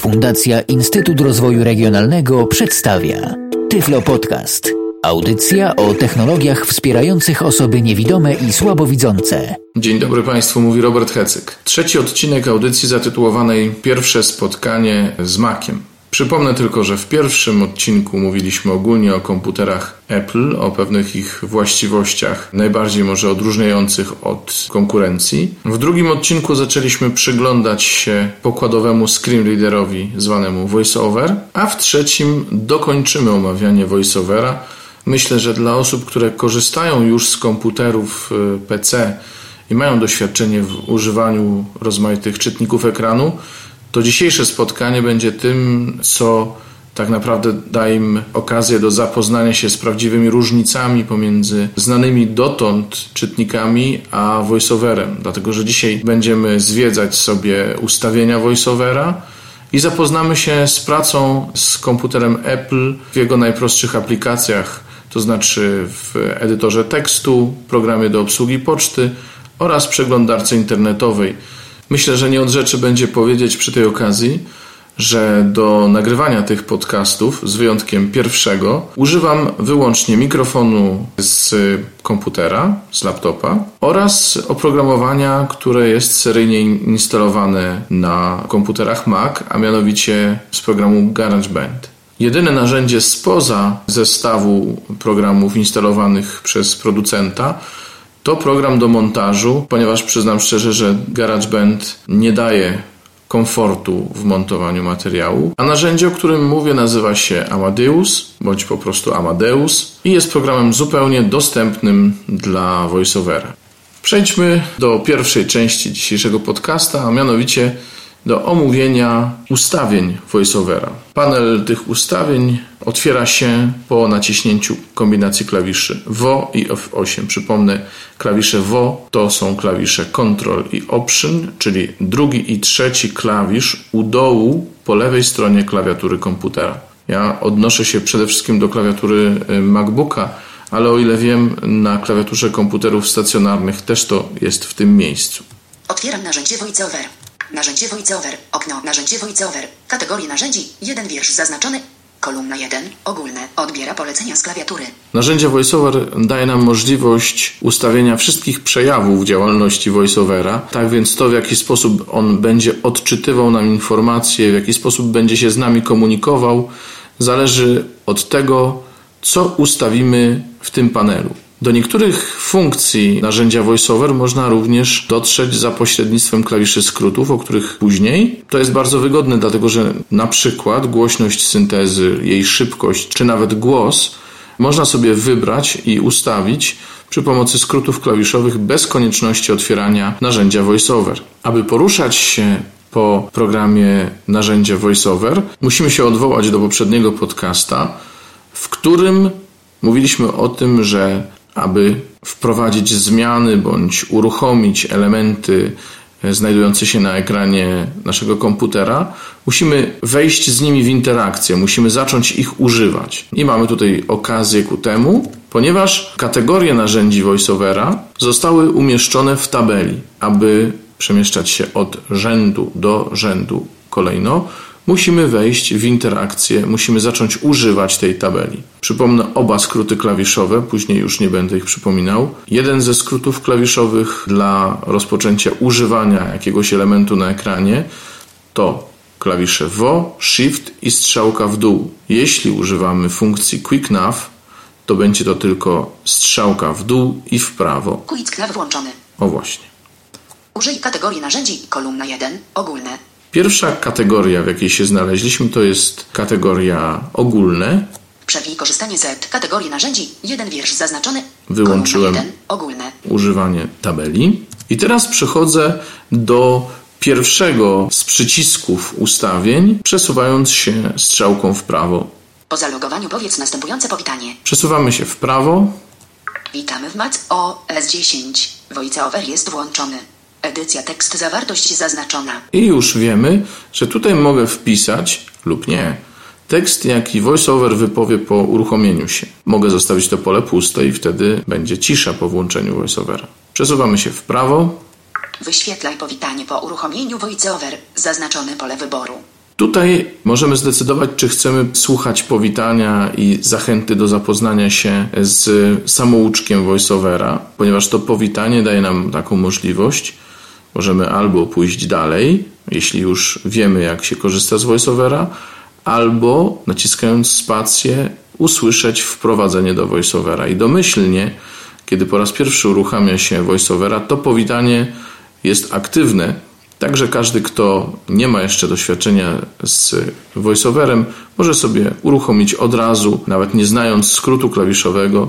Fundacja Instytut Rozwoju Regionalnego przedstawia Tyflo Podcast. Audycja o technologiach wspierających osoby niewidome i słabowidzące. Dzień dobry Państwu, mówi Robert Hecyk. Trzeci odcinek audycji zatytułowanej Pierwsze spotkanie z Maciem. Przypomnę tylko, że w pierwszym odcinku mówiliśmy ogólnie o komputerach Apple, o pewnych ich właściwościach, najbardziej może odróżniających od konkurencji. W drugim odcinku zaczęliśmy przyglądać się pokładowemu screenreaderowi zwanemu VoiceOver, a w trzecim dokończymy omawianie VoiceOvera. Myślę, że dla osób, które korzystają już z komputerów y, PC i mają doświadczenie w używaniu rozmaitych czytników ekranu, to dzisiejsze spotkanie będzie tym, co tak naprawdę daje im okazję do zapoznania się z prawdziwymi różnicami pomiędzy znanymi dotąd czytnikami a voiceoverem. Dlatego, że dzisiaj będziemy zwiedzać sobie ustawienia voiceovera i zapoznamy się z pracą z komputerem Apple w jego najprostszych aplikacjach, to znaczy w edytorze tekstu, programie do obsługi poczty oraz przeglądarce internetowej. Myślę, że nie od rzeczy będzie powiedzieć przy tej okazji, że do nagrywania tych podcastów, z wyjątkiem pierwszego, używam wyłącznie mikrofonu z komputera, z laptopa oraz oprogramowania, które jest seryjnie instalowane na komputerach Mac, a mianowicie z programu GarageBand. Jedyne narzędzie spoza zestawu programów instalowanych przez producenta to program do montażu, ponieważ przyznam szczerze, że GarageBand nie daje komfortu w montowaniu materiału. A narzędzie, o którym mówię, nazywa się Amadeus, bądź po prostu Amadeus i jest programem zupełnie dostępnym dla VoiceOvera. Przejdźmy do pierwszej części dzisiejszego podcasta, a mianowicie do omówienia ustawień VoiceOvera. Panel tych ustawień otwiera się po naciśnięciu kombinacji klawiszy VO i F8. Przypomnę, klawisze VO to są klawisze Control i Option, czyli drugi i trzeci klawisz u dołu po lewej stronie klawiatury komputera. Ja odnoszę się przede wszystkim do klawiatury y, MacBooka, ale o ile wiem, na klawiaturze komputerów stacjonarnych też to jest w tym miejscu. Otwieram narzędzie VoiceOver. Narzędzie VoiceOver. Okno. Narzędzie VoiceOver. Kategorie narzędzi. Jeden wiersz zaznaczony. Kolumna 1. Ogólne. Odbiera polecenia z klawiatury. Narzędzie VoiceOver daje nam możliwość ustawienia wszystkich przejawów działalności VoiceOvera. Tak więc to, w jaki sposób on będzie odczytywał nam informacje, w jaki sposób będzie się z nami komunikował, zależy od tego, co ustawimy w tym panelu. Do niektórych funkcji narzędzia VoiceOver można również dotrzeć za pośrednictwem klawiszy skrótów, o których później. To jest bardzo wygodne, dlatego że na przykład głośność syntezy, jej szybkość, czy nawet głos można sobie wybrać i ustawić przy pomocy skrótów klawiszowych bez konieczności otwierania narzędzia VoiceOver. Aby poruszać się po programie narzędzie VoiceOver, musimy się odwołać do poprzedniego podcasta, w którym mówiliśmy o tym, że aby wprowadzić zmiany bądź uruchomić elementy e, znajdujące się na ekranie naszego komputera, musimy wejść z nimi w interakcję, musimy zacząć ich używać. I mamy tutaj okazję ku temu, ponieważ kategorie narzędzi VoiceOvera zostały umieszczone w tabeli, aby przemieszczać się od rzędu do rzędu kolejno musimy wejść w interakcję, musimy zacząć używać tej tabeli. Przypomnę oba skróty klawiszowe, później już nie będę ich przypominał. Jeden ze skrótów klawiszowych dla rozpoczęcia używania jakiegoś elementu na ekranie to klawisze VO, Shift i strzałka w dół. Jeśli używamy funkcji Quick Nav, to będzie to tylko strzałka w dół i w prawo. Quick Nav włączony. O właśnie. Użyj kategorii narzędzi. Kolumna 1. Ogólne. Pierwsza kategoria, w jakiej się znaleźliśmy, to jest kategoria ogólne. Przewij korzystanie z kategorii narzędzi. Jeden wiersz zaznaczony. Wyłączyłem Kolumna 1. Ogólne. używanie tabeli. I teraz przechodzę do pierwszego z przycisków ustawień, przesuwając się strzałką w prawo. Po zalogowaniu powiedz następujące powitanie. Przesuwamy się w prawo. Witamy w MAC OS10. VoiceOver jest włączony. Edycja tekst zawartość zaznaczona. I już wiemy, że tutaj mogę wpisać lub nie tekst, jaki VoiceOver wypowie po uruchomieniu się. Mogę zostawić to pole puste i wtedy będzie cisza po włączeniu VoiceOvera. Przesuwamy się w prawo. Wyświetlaj powitanie po uruchomieniu VoiceOver. Zaznaczone pole wyboru. Tutaj możemy zdecydować, czy chcemy słuchać powitania i zachęty do zapoznania się z samouczkiem voiceovera, ponieważ to powitanie daje nam taką możliwość. Możemy albo pójść dalej, jeśli już wiemy, jak się korzysta z voiceovera, albo naciskając spację, usłyszeć wprowadzenie do voiceovera. I domyślnie, kiedy po raz pierwszy uruchamia się voiceovera, to powitanie jest aktywne, Także każdy, kto nie ma jeszcze doświadczenia z voiceoverem, może sobie uruchomić od razu, nawet nie znając skrótu klawiszowego,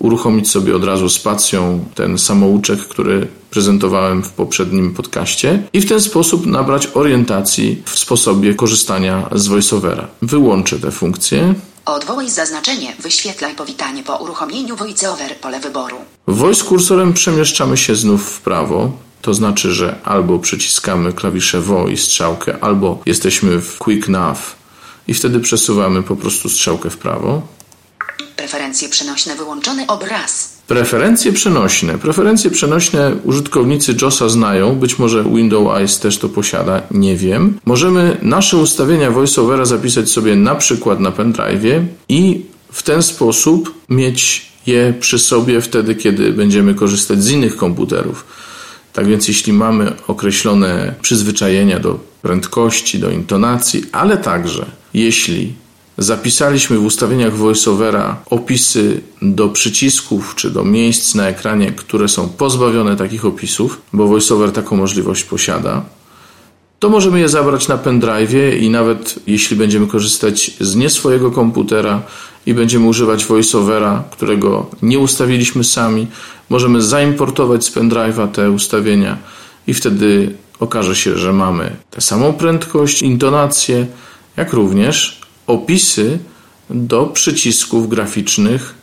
uruchomić sobie od razu spacją ten samouczek, który prezentowałem w poprzednim podcaście i w ten sposób nabrać orientacji w sposobie korzystania z voiceovera. Wyłączę te funkcje. Odwołaj zaznaczenie, wyświetlaj powitanie po uruchomieniu voiceover pole wyboru. Voice kursorem przemieszczamy się znów w prawo. To znaczy, że albo przyciskamy klawisze VO i strzałkę, albo jesteśmy w Quick Nav i wtedy przesuwamy po prostu strzałkę w prawo. Preferencje przenośne wyłączony obraz. Preferencje przenośne. Preferencje przenośne użytkownicy JOSa znają, być może Windows Eyes też to posiada, nie wiem. Możemy nasze ustawienia VoiceOvera zapisać sobie na przykład na pendrive'ie i w ten sposób mieć je przy sobie wtedy, kiedy będziemy korzystać z innych komputerów. Tak więc jeśli mamy określone przyzwyczajenia do prędkości, do intonacji, ale także jeśli zapisaliśmy w ustawieniach voiceovera opisy do przycisków czy do miejsc na ekranie, które są pozbawione takich opisów, bo voiceover taką możliwość posiada, to możemy je zabrać na pendrive i nawet jeśli będziemy korzystać z nie swojego komputera i będziemy używać voiceovera, którego nie ustawiliśmy sami, możemy zaimportować z pendrive'a te ustawienia i wtedy okaże się, że mamy tę samą prędkość, intonację, jak również opisy do przycisków graficznych,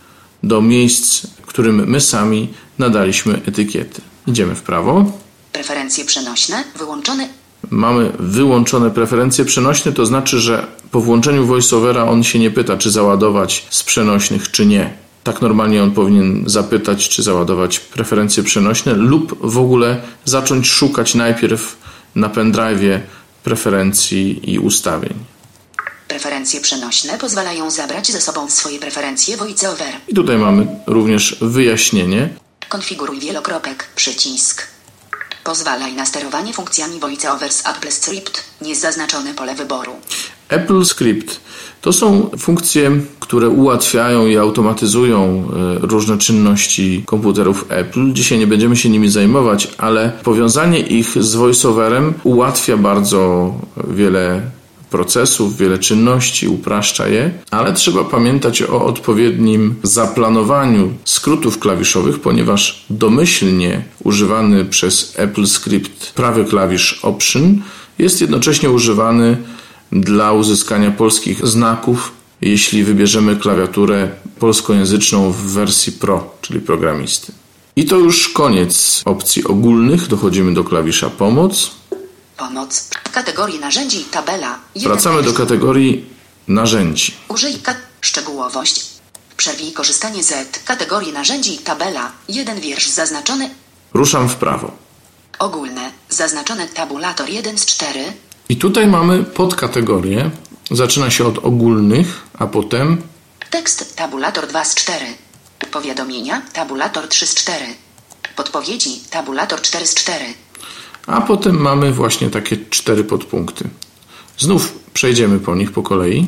do miejsc, którym my sami nadaliśmy etykiety. Idziemy w prawo. Preferencje przenośne wyłączone mamy wyłączone preferencje przenośne, to znaczy, że po włączeniu voiceovera on się nie pyta, czy załadować z przenośnych, czy nie. Tak normalnie on powinien zapytać, czy załadować preferencje przenośne lub w ogóle zacząć szukać najpierw na pendrive preferencji i ustawień. Preferencje przenośne pozwalają zabrać ze sobą swoje preferencje voiceover. I tutaj mamy również wyjaśnienie. Konfiguruj wielokropek, przycisk. Pozwalaj na sterowanie funkcjami VoiceOver z Apple Script, niezaznaczone pole wyboru. Apple Script to są funkcje, które ułatwiają i automatyzują e, różne czynności komputerów Apple. Dzisiaj nie będziemy się nimi zajmować, ale powiązanie ich z VoiceOverem ułatwia bardzo wiele procesów, wiele czynności, upraszcza je, ale trzeba pamiętać o odpowiednim zaplanowaniu skrótów klawiszowych, ponieważ domyślnie używany przez Apple Script prawy klawisz Option jest jednocześnie używany dla uzyskania polskich znaków, jeśli wybierzemy klawiaturę polskojęzyczną w wersji Pro, czyli programisty. I to już koniec opcji ogólnych. Dochodzimy do klawisza Pomoc. Pomoc. Kategorii narzędzi. Tabela. Wracamy do kategorii narzędzi. Użyj ka szczegółowość. Przerwij korzystanie z kategorii narzędzi. Tabela. Jeden wiersz zaznaczony. Ruszam w prawo. Ogólne. Zaznaczone tabulator 1 z 4. I tutaj mamy podkategorie. Zaczyna się od ogólnych, a potem tekst tabulator 2 z 4. Powiadomienia tabulator 3 z 4. Podpowiedzi tabulator 4 z 4. A potem mamy właśnie takie cztery podpunkty. Znów przejdziemy po nich po kolei.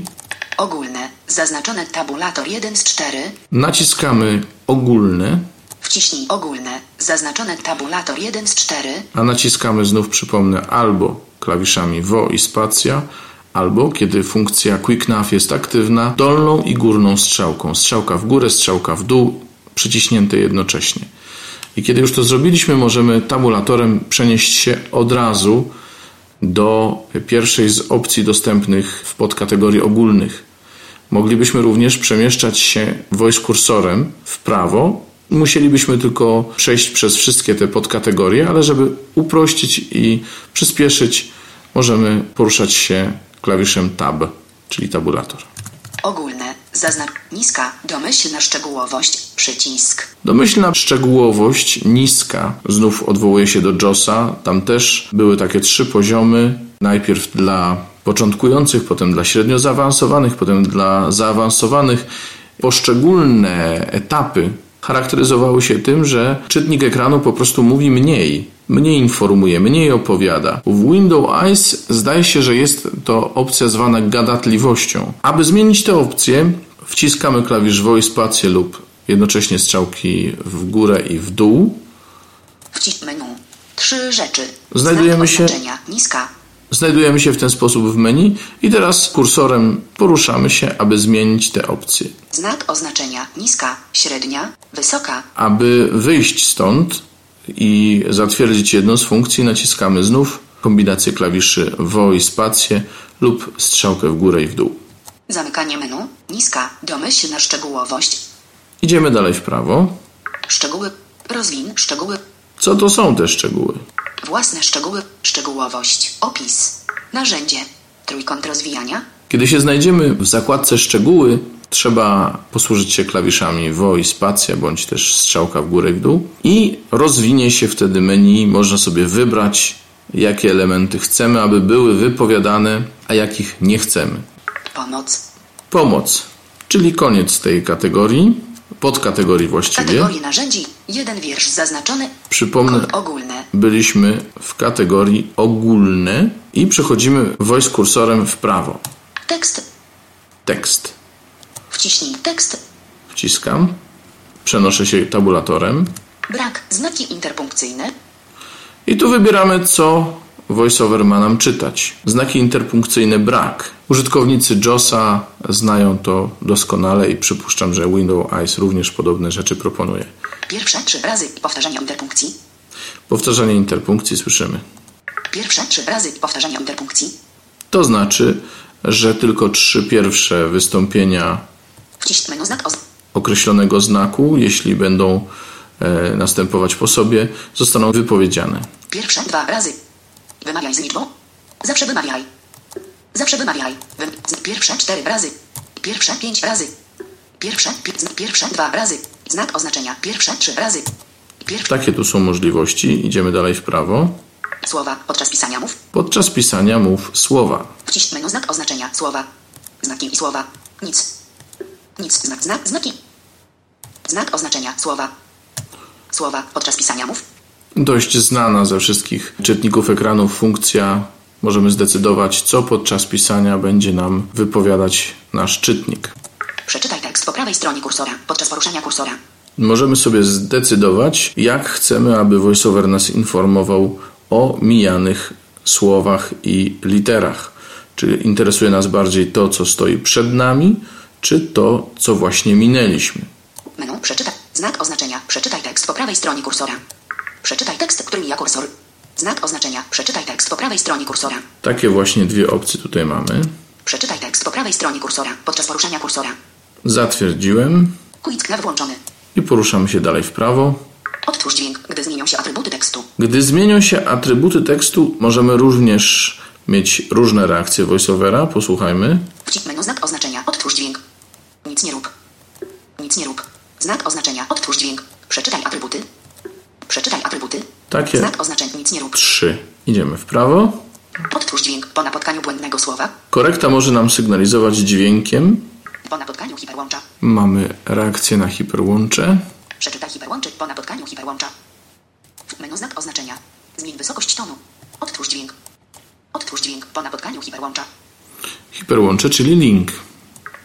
Ogólne. Zaznaczone tabulator 1 z 4. Naciskamy ogólne. Wciśnij ogólne. Zaznaczone tabulator 1 z 4. A naciskamy znów, przypomnę, albo klawiszami WO i spacja, albo kiedy funkcja Quick Nav jest aktywna, dolną i górną strzałką. Strzałka w górę, strzałka w dół, przyciśnięte jednocześnie. I kiedy już to zrobiliśmy, możemy tabulatorem przenieść się od razu do pierwszej z opcji dostępnych w podkategorii ogólnych. Moglibyśmy również przemieszczać się voice kursorem w prawo. Musielibyśmy tylko przejść przez wszystkie te podkategorie, ale żeby uprościć i przyspieszyć, możemy poruszać się klawiszem Tab, czyli tabulator. Ogólne. Zaznacz niska. Domyślna szczegółowość. Przycisk. Domyślna szczegółowość niska. Znów odwołuje się do JOSa. Tam też były takie trzy poziomy. Najpierw dla początkujących, potem dla średnio zaawansowanych, potem dla zaawansowanych. Poszczególne etapy charakteryzowały się tym, że czytnik ekranu po prostu mówi mniej, mniej informuje, mniej opowiada. W Windows Eyes zdaje się, że jest to opcja zwana gadatliwością. Aby zmienić tę opcję, wciskamy klawisz Voice spację lub jednocześnie strzałki w górę i w dół. Wcisk menu. Trzy rzeczy. Znajdujemy się-. Niska. Znajdujemy się w ten sposób w menu i teraz kursorem poruszamy się, aby zmienić te opcje. Znak oznaczenia. Niska. Średnia. Wysoka. Aby wyjść stąd i zatwierdzić jedną z funkcji, naciskamy znów kombinację klawiszy VO i spację lub strzałkę w górę i w dół. Zamykanie menu. Niska. Domyślna szczegółowość. Idziemy dalej w prawo. Szczegóły. Rozwin. Szczegóły. Co to są te szczegóły? Własne szczegóły. Szczegółowość. Opis. Narzędzie. Trójkąt rozwijania. Kiedy się znajdziemy w zakładce szczegóły, trzeba posłużyć się klawiszami VO i spacja, bądź też strzałka w górę i w dół i rozwinie się wtedy menu. Można sobie wybrać, jakie elementy chcemy, aby były wypowiadane, a jakich nie chcemy. Pomoc. Pomoc, czyli koniec tej kategorii, podkategorii właściwie. Kategorie narzędzi. Jeden wiersz zaznaczony. Przypomnę, byliśmy w kategorii ogólne i przechodzimy voice kursorem w prawo. Tekst. Tekst. Wciśnij tekst. Wciskam. Przenoszę się tabulatorem. Brak. Znaki interpunkcyjne. I tu wybieramy, co VoiceOver ma nam czytać. Znaki interpunkcyjne brak. Użytkownicy JOSa znają to doskonale i przypuszczam, że Windows Eyes również podobne rzeczy proponuje. Pierwsze trzy razy powtarzania interpunkcji. Powtarzanie interpunkcji słyszymy. Pierwsze trzy razy powtarzania interpunkcji. To znaczy, że tylko trzy pierwsze wystąpienia znak określonego znaku, jeśli będą e, następować po sobie, zostaną wypowiedziane. Pierwsze dwa razy. Wymawiaj z liczbą. Zawsze wymawiaj. Zawsze wymawiaj. Wym... Pierwsze cztery razy. Pierwsze pięć razy. Pierwsze, pi... pierwsze dwa razy. Znak oznaczenia. Pierwsze trzy razy. Pierwsze Takie tu są możliwości. Idziemy dalej w prawo. słowa podczas pisania mów. Podczas pisania mów słowa. Wciśnij menu znak oznaczenia. Słowa. Znaki i słowa. Nic. Nic. Znak. Znak. Znaki. Znak oznaczenia. Słowa. Słowa podczas pisania mów. Dość znana ze wszystkich czytników ekranów funkcja. Możemy zdecydować, co podczas pisania będzie nam wypowiadać nasz czytnik. Przeczytaj tekst po prawej stronie kursora. Podczas poruszania kursora. Możemy sobie zdecydować, jak chcemy, aby VoiceOver nas informował o mijanych słowach i literach. Czy interesuje nas bardziej to, co stoi przed nami, czy to, co właśnie minęliśmy. Menu przeczytaj. Znak oznaczenia. Przeczytaj tekst po prawej stronie kursora. Przeczytaj tekst, który mija kursor. Znak oznaczenia. Przeczytaj tekst po prawej stronie kursora. Takie właśnie dwie opcje tutaj mamy. Przeczytaj tekst po prawej stronie kursora. Podczas poruszania kursora. Zatwierdziłem Quick Nav włączony. i poruszamy się dalej w prawo. Odtwórz dźwięk, gdy zmienią się atrybuty tekstu. Gdy zmienią się atrybuty tekstu, możemy również mieć różne reakcje voiceovera. Posłuchajmy. Wcisk menu znak oznaczenia. Odtwórz dźwięk. Nic nie rób. Nic nie rób. Znak oznaczenia. Odtwórz dźwięk. Przeczytaj atrybuty. Przeczytaj atrybuty. Takie Znak oznaczenia. Nic nie rób. trzy. Idziemy w prawo. Odtwórz dźwięk po napotkaniu błędnego słowa. Korekta może nam sygnalizować dźwiękiem. Po napotkaniu hiperłącza. Mamy reakcję na hiperłącze. Przeczytaj hiperłączy po napotkaniu hiperłącza. Menu znak oznaczenia. Zmień wysokość tonu. Odtwórz dźwięk. Odtwórz dźwięk po napotkaniu hiperłącza. Hiperłącze, czyli link.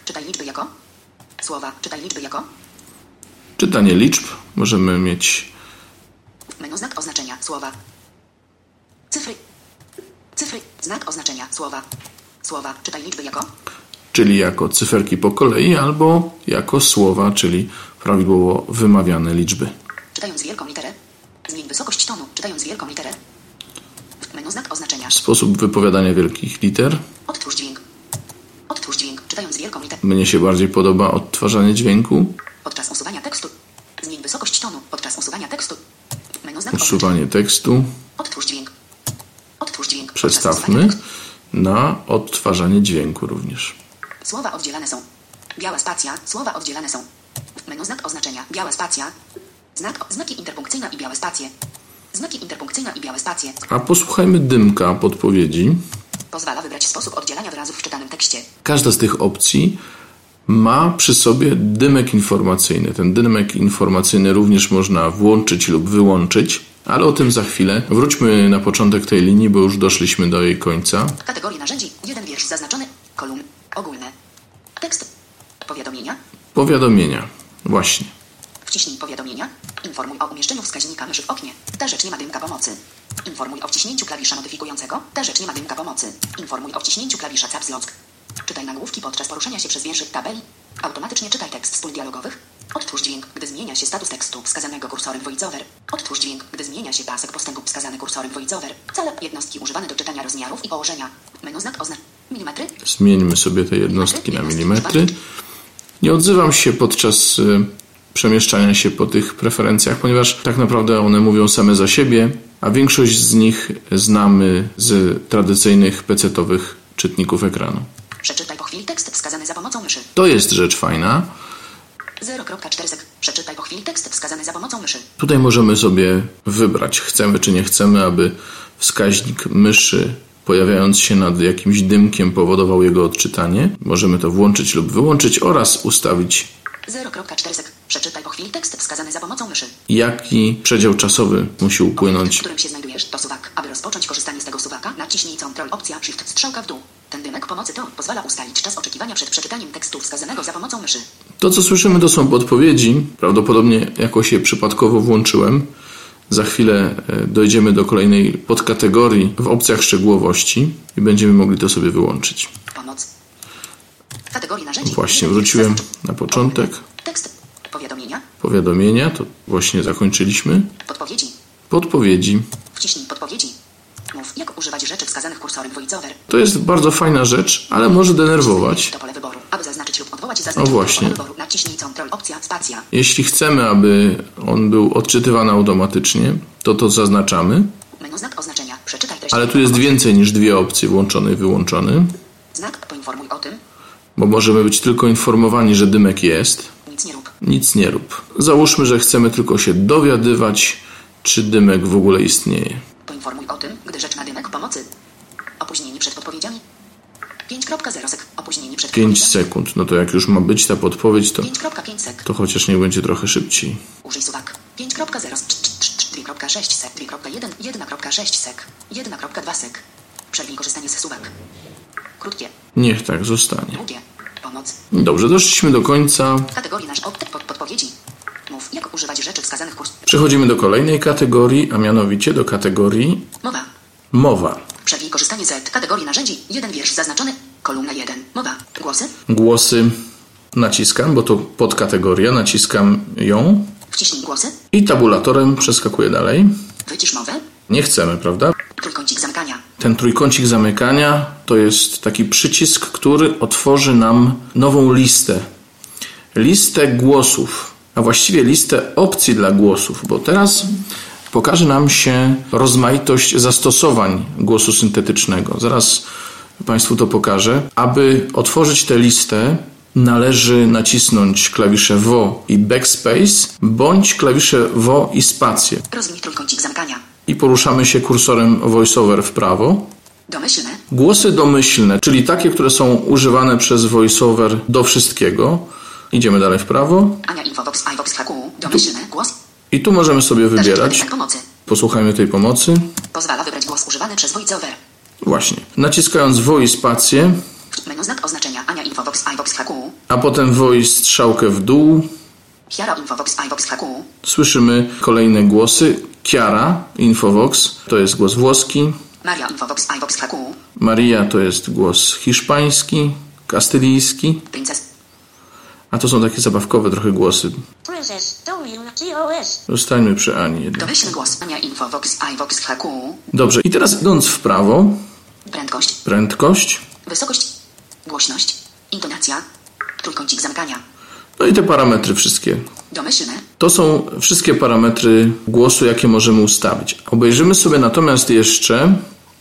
Czytaj liczby jako. Słowa. Czytaj liczby jako. Czytanie liczb. Możemy mieć Menu znak oznaczenia. Słowa. Cyfry. Cyfry. Znak oznaczenia. Słowa. Słowa. Czytaj liczby jako. czyli jako cyferki po kolei, albo jako słowa, czyli prawidłowo wymawiane liczby. Czytając wielką literę. Zmień wysokość tonu. Czytając wielką literę. Menu znak oznaczenia. Sposób wypowiadania wielkich liter. Odtwórz dźwięk. Odtwórz dźwięk. Czytając wielką literę. Mnie się bardziej podoba odtwarzanie dźwięku. Podczas usuwania tekstu. Zmień wysokość tonu. Podczas usuwania tekstu. Usuwanie tekstu. Odtwórz dźwięk. Odtwórz dźwięk. Przestawmy na odtwarzanie dźwięku również. Słowa oddzielane są. Biała spacja. Słowa oddzielane są. Menu znak oznaczenia. Biała spacja. Znak, znaki interpunkcyjne i białe spacje. Znaki interpunkcyjne i białe spacje. A posłuchajmy dymka podpowiedzi. Pozwala wybrać sposób oddzielania wyrazów w czytanym tekście. Każda z tych opcji ma przy sobie dymek informacyjny. Ten dymek informacyjny również można włączyć lub wyłączyć, ale o tym za chwilę. Wróćmy na początek tej linii, bo już doszliśmy do jej końca. Kategorii narzędzi. Jeden wiersz zaznaczony. Kolumn. Ogólne. Tekst. Powiadomienia. Powiadomienia. Właśnie. Wciśnij powiadomienia. Informuj o umieszczeniu wskaźnika myszy w oknie. Ta rzecz nie ma dymka pomocy. Informuj o wciśnięciu klawisza modyfikującego. Ta rzecz nie ma dymka pomocy. Informuj o wciśnięciu klawisza caps lock. Czytaj nagłówki podczas poruszania się przez wierszyk tabeli. Automatycznie czytaj tekst z pól dialogowych. Odtwórz dźwięk, gdy zmienia się status tekstu wskazanego kursorem voiceover. Odtwórz dźwięk, gdy zmienia się pasek postępu wskazany kursorem voiceover. Cele jednostki używane do czytania rozmiarów i położenia. Menu znak oznak. Milimetry. Zmieńmy sobie te jednostki na milimetry. Nie odzywam się podczas y, przemieszczania się po tych preferencjach, ponieważ tak naprawdę one mówią same za siebie, a większość z nich znamy z tradycyjnych PC-owych czytników ekranu. Przeczytaj po chwili tekst wskazany za pomocą myszy. To jest rzecz fajna. 0.4 sek. Przeczytaj po chwili tekst wskazany za pomocą myszy. Tutaj możemy sobie wybrać, chcemy czy nie chcemy, aby wskaźnik myszy pojawiając się nad jakimś dymkiem powodował jego odczytanie. Możemy to włączyć lub wyłączyć oraz ustawić 0.4 sek. Przeczytaj po chwili tekst wskazany za pomocą myszy. jaki przedział czasowy musi Obiekt, w upłynąć. którym się znajdujesz, to suwak. Aby rozpocząć korzystanie z tego suwaka, naciśnij Ctrl Opcja Shift strzałka w dół. Ten dymek pomocy to pozwala ustalić czas oczekiwania przed przeczytaniem tekstu wskazanego za pomocą myszy. To, co słyszymy, to są podpowiedzi. Prawdopodobnie jakoś je przypadkowo włączyłem. Za chwilę e, dojdziemy do kolejnej podkategorii w opcjach szczegółowości i będziemy mogli to sobie wyłączyć. Pomoc. Kategorii narzędzi. Właśnie wróciłem na początek. Tekst. Powiadomienia. Powiadomienia, to właśnie zakończyliśmy. Podpowiedzi. Podpowiedzi. Wciśnij podpowiedzi. Mów, jak używać rzeczy wskazanych kursorem voiceover. To jest bardzo fajna rzecz, ale może denerwować. To pole wyboru. Aby zaznaczyć lub odwołać zaznaczone O, właśnie. wyboru, naciśnij Ctrl Opcja. Jeśli chcemy, aby on był odczytywany automatycznie, to to zaznaczamy, Menu znak oznaczenia. Przeczytaj treść. ale tu jest więcej niż dwie opcje włączony i wyłączony, Znak poinformuj o tym. bo możemy być tylko informowani, że dymek jest. Nic nie rób. Nic nie rób. Załóżmy, że chcemy tylko się dowiadywać, czy dymek w ogóle istnieje. Poinformuj o tym, gdy rzecz ma dymek pomocy. Opóźnienie przed podpowiedziami. 5.0 sek. Opóźnienie przed 5 podpowiedziami. sekund. No to jak już ma być ta podpowiedź, to, 5.5 sek. to chociaż niech będzie trochę szybciej. Użyj suwak. 5.0 2.6 sek. 2.1 1.6 sek. 1.2 sek. Przerwij korzystanie z suwak. Krótkie. Niech tak zostanie. Długie. Pomoc. Dobrze, doszliśmy do końca. Kategorii nasz op pod podpowiedzi. Mów, jak używać rzeczy wskazanych kurs. Przechodzimy do kolejnej kategorii, a mianowicie do kategorii Mowa. mowa. Przerwij korzystanie z kategorii narzędzi. Jeden wiersz zaznaczony. Kolumna 1. Mowa. Głosy. Głosy naciskam, bo to podkategoria, naciskam ją Wciśnij głosy. i tabulatorem przeskakuję dalej. Wycisz mowę. Nie chcemy, prawda? Trójkącik zamykania. Ten trójkącik zamykania to jest taki przycisk, który otworzy nam nową listę. Listę głosów, a właściwie listę opcji dla głosów, bo teraz pokaże nam się rozmaitość zastosowań głosu syntetycznego. Zaraz Państwu to pokażę. Aby otworzyć tę listę, należy nacisnąć klawisze WO i Backspace, bądź klawisze WO i spację. Rozwij trójkącik zamykania. I poruszamy się kursorem VoiceOver w prawo. Domyślne. Głosy domyślne, czyli takie, które są używane przez VoiceOver do wszystkiego. Idziemy dalej w prawo. Ania Infobox iVox HQ. Domyślne. Głos. I tu możemy sobie wybierać. Posłuchajmy tej pomocy. Pozwala wybrać głos używany przez voiceover. Właśnie. Naciskając VO i spację, Menu znak oznaczenia Ania Infobox iVox HQ. a potem VO i strzałkę w dół, Hiara Infobox iVox HQ. słyszymy kolejne głosy. Chiara, Infovox, to jest głos włoski. Maria Infobox iVox HQ. Maria to jest głos hiszpański, kastylijski. Princes. A to są takie zabawkowe trochę głosy. Princess WGOS. Zostańmy przy Ani jednak. Domyślny głos Ania Infobox iVox HQ. Dobrze, i teraz idąc w prawo, Prędkość. prędkość, Wysokość. Głośność. Intonacja. Trójkącik zamykania. no i te parametry wszystkie. Domyślne. To są wszystkie parametry głosu, jakie możemy ustawić. Obejrzymy sobie natomiast jeszcze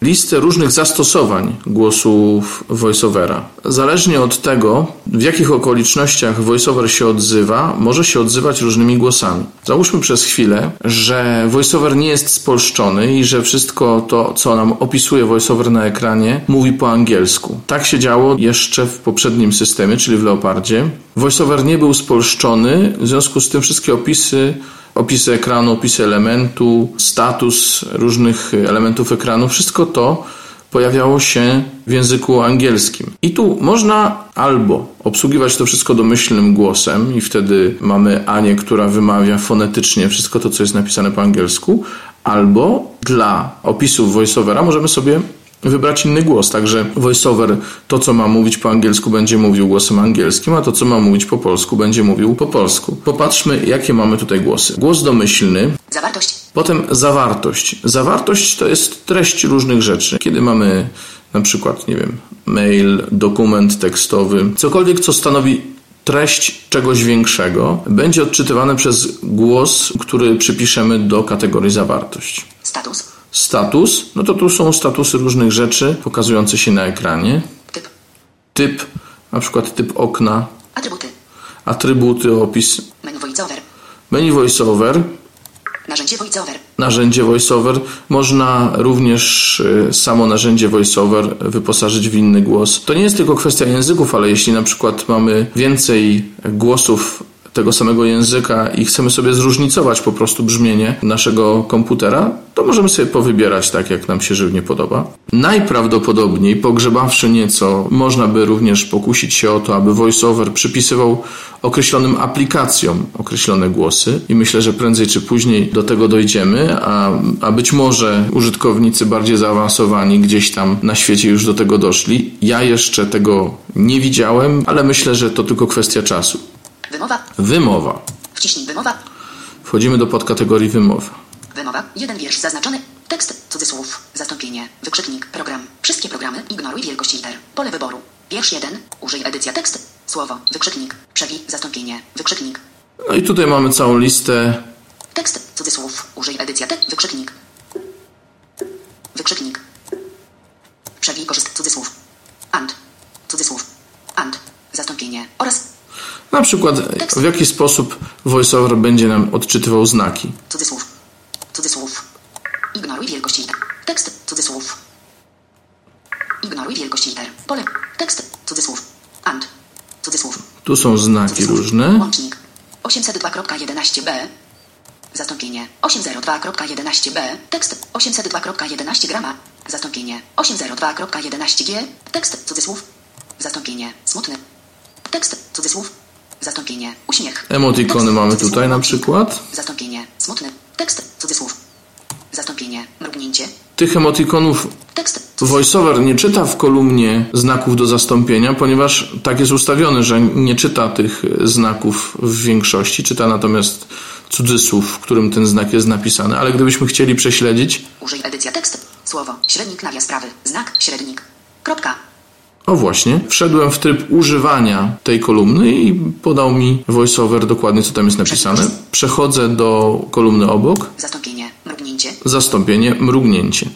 listę różnych zastosowań głosów voiceovera. Zależnie od tego, w jakich okolicznościach voiceover się odzywa, może się odzywać różnymi głosami. Załóżmy przez chwilę, że voiceover nie jest spolszczony i że wszystko to, co nam opisuje voiceover na ekranie, mówi po angielsku. Tak się działo jeszcze w poprzednim systemie, czyli w Leopardzie. VoiceOver nie był spolszczony, w związku z tym wszystkie opisy opisy ekranu, opisy elementu, status różnych elementów ekranu, wszystko to pojawiało się w języku angielskim. I tu można albo obsługiwać to wszystko domyślnym głosem i wtedy mamy Anię, która wymawia fonetycznie wszystko to, co jest napisane po angielsku, albo dla opisów voiceovera możemy sobie wybrać inny głos. Także voiceover to, co ma mówić po angielsku, będzie mówił głosem angielskim, a to, co ma mówić po polsku, będzie mówił po polsku. Popatrzmy, jakie mamy tutaj głosy. Głos domyślny. Zawartość. Potem zawartość. Zawartość to jest treść różnych rzeczy. Kiedy mamy na przykład, nie wiem, mail, dokument tekstowy, cokolwiek, co stanowi treść czegoś większego, będzie odczytywane przez głos, który przypiszemy do kategorii zawartość. Status. Status, no to tu są statusy różnych rzeczy pokazujące się na ekranie. Typ. Typ, na przykład typ okna, Atrybuty. atrybuty, opis, Menu voiceover. menu voiceover, Narzędzie voiceover. narzędzie voiceover. Można również y, samo narzędzie voiceover wyposażyć w inny głos. To nie jest tylko kwestia języków, ale jeśli na przykład mamy więcej głosów tego samego języka i chcemy sobie zróżnicować po prostu brzmienie naszego komputera, to możemy sobie powybierać tak, jak nam się żywnie podoba. Najprawdopodobniej, pogrzebawszy nieco, można by również pokusić się o to, aby VoiceOver przypisywał określonym aplikacjom określone głosy i myślę, że prędzej czy później do tego dojdziemy, a, a być może użytkownicy bardziej zaawansowani gdzieś tam na świecie już do tego doszli. Ja jeszcze tego nie widziałem, ale myślę, że to tylko kwestia czasu. Wymowa. Wymowa. Wciśnij wymowa. Wchodzimy do podkategorii wymowa. Wymowa. Jeden wiersz zaznaczony. Tekst. Cudzysłów. Zastąpienie. Wykrzyknik. Program. Wszystkie programy. Ignoruj wielkość liter. Pole wyboru. Wiersz jeden. Użyj edycja tekst. Słowo. Wykrzyknik. Przewij. Zastąpienie. Wykrzyknik. No i tutaj mamy całą listę Tekst. Cudzysłów. Użyj edycja tekst. Wykrzyknik. Wykrzyknik. Przewij korzyst. Cudzysłów. And. Cudzysłów. And. Zastąpienie. Oraz. Na przykład, w jaki sposób VoiceOver będzie nam odczytywał znaki. Cudzysłów. Cudzysłów. Ignoruj wielkość liter. Tekst. Cudzysłów. Ignoruj wielkość liter. Pole. Tekst. Cudzysłów. And. Cudzysłów. Tu są znaki Cudzysłów. różne. Łącznik. 802.11b. Zastąpienie. 802.11b. Tekst. 802.11 grama. Zastąpienie. 802.11g. Tekst. Cudzysłów. Zastąpienie. Smutny. Tekst. Cudzysłów. Zastąpienie. Uśmiech. Emotikony Tekst, mamy tutaj na przykład. Zastąpienie. Smutny. Tekst. Cudzysłów. Zastąpienie. Mrugnięcie. Tych emotikonów Tekst. VoiceOver nie czyta w kolumnie znaków do zastąpienia, ponieważ tak jest ustawiony, że nie czyta tych znaków w większości, czyta natomiast cudzysłów, w którym ten znak jest napisany, ale gdybyśmy chcieli prześledzić, Użyj edycja tekst. Słowo. Średnik nawias prawy. Znak. Średnik. Kropka. O właśnie, wszedłem w tryb używania tej kolumny i podał mi VoiceOver dokładnie, co tam jest napisane. Przechodzę do kolumny obok, Zastąpienie. Mrugnięcie. zastąpienie, mrugnięcie.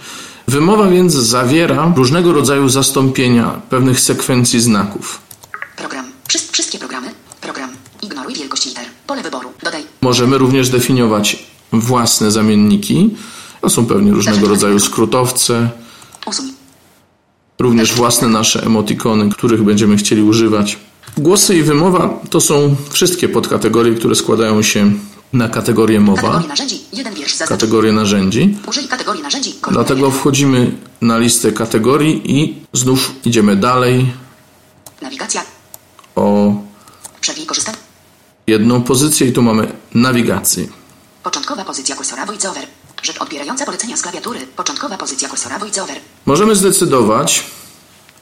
Wymowa więc zawiera różnego rodzaju zastąpienia pewnych sekwencji znaków. Program. Wszy- wszystkie programy. Program. Ignoruj wielkość liter. Pole wyboru. Dodaj. Możemy również definiować własne zamienniki. To są pewnie różnego rodzaju skrótowce, Usuń. Również własne nasze emotikony, których będziemy chcieli używać. Głosy i wymowa to są wszystkie podkategorie, które składają się na kategorię mowa, kategorię narzędzi. Dlatego wchodzimy na listę kategorii i znów idziemy dalej Nawigacja. o jedną pozycję i tu mamy nawigację. Początkowa pozycja kursora voiceover. Rzecz odbierająca polecenia z klawiatury. Początkowa pozycja kursora voiceover. Możemy zdecydować,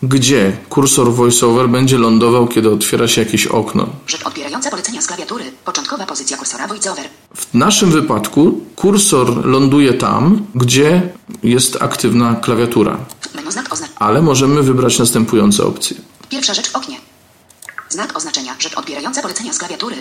gdzie kursor VoiceOver będzie lądował, kiedy otwiera się jakieś okno. Rzecz odbierająca polecenia z klawiatury. Początkowa pozycja kursora voiceover. W naszym wypadku kursor ląduje tam, gdzie jest aktywna klawiatura, Menu znak oznacz. ale możemy wybrać następujące opcje. Pierwsza rzecz w oknie. Znak oznaczenia. Rzecz odbierająca polecenia z klawiatury.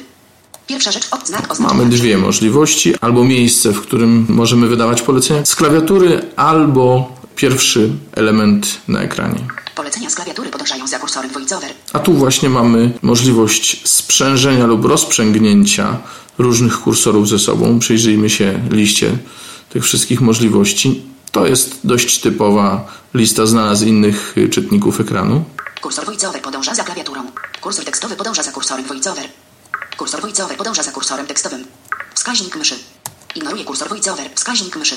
Pierwsza rzecz znak oznaczenia. Mamy dwie możliwości, albo miejsce, w którym możemy wydawać polecenia z klawiatury, albo pierwszy element na ekranie. Polecenia z klawiatury podążają za kursorem VoiceOver. A tu właśnie mamy możliwość sprzężenia lub rozprzęgnięcia różnych kursorów ze sobą. Przyjrzyjmy się liście tych wszystkich możliwości. To jest dość typowa lista znana z innych czytników ekranu. Kursor VoiceOver podąża za klawiaturą. Kursor tekstowy podąża za kursorem VoiceOver. Kursor VoiceOver podąża za kursorem tekstowym. Wskaźnik myszy. Ignoruje kursor VoiceOver. Wskaźnik myszy.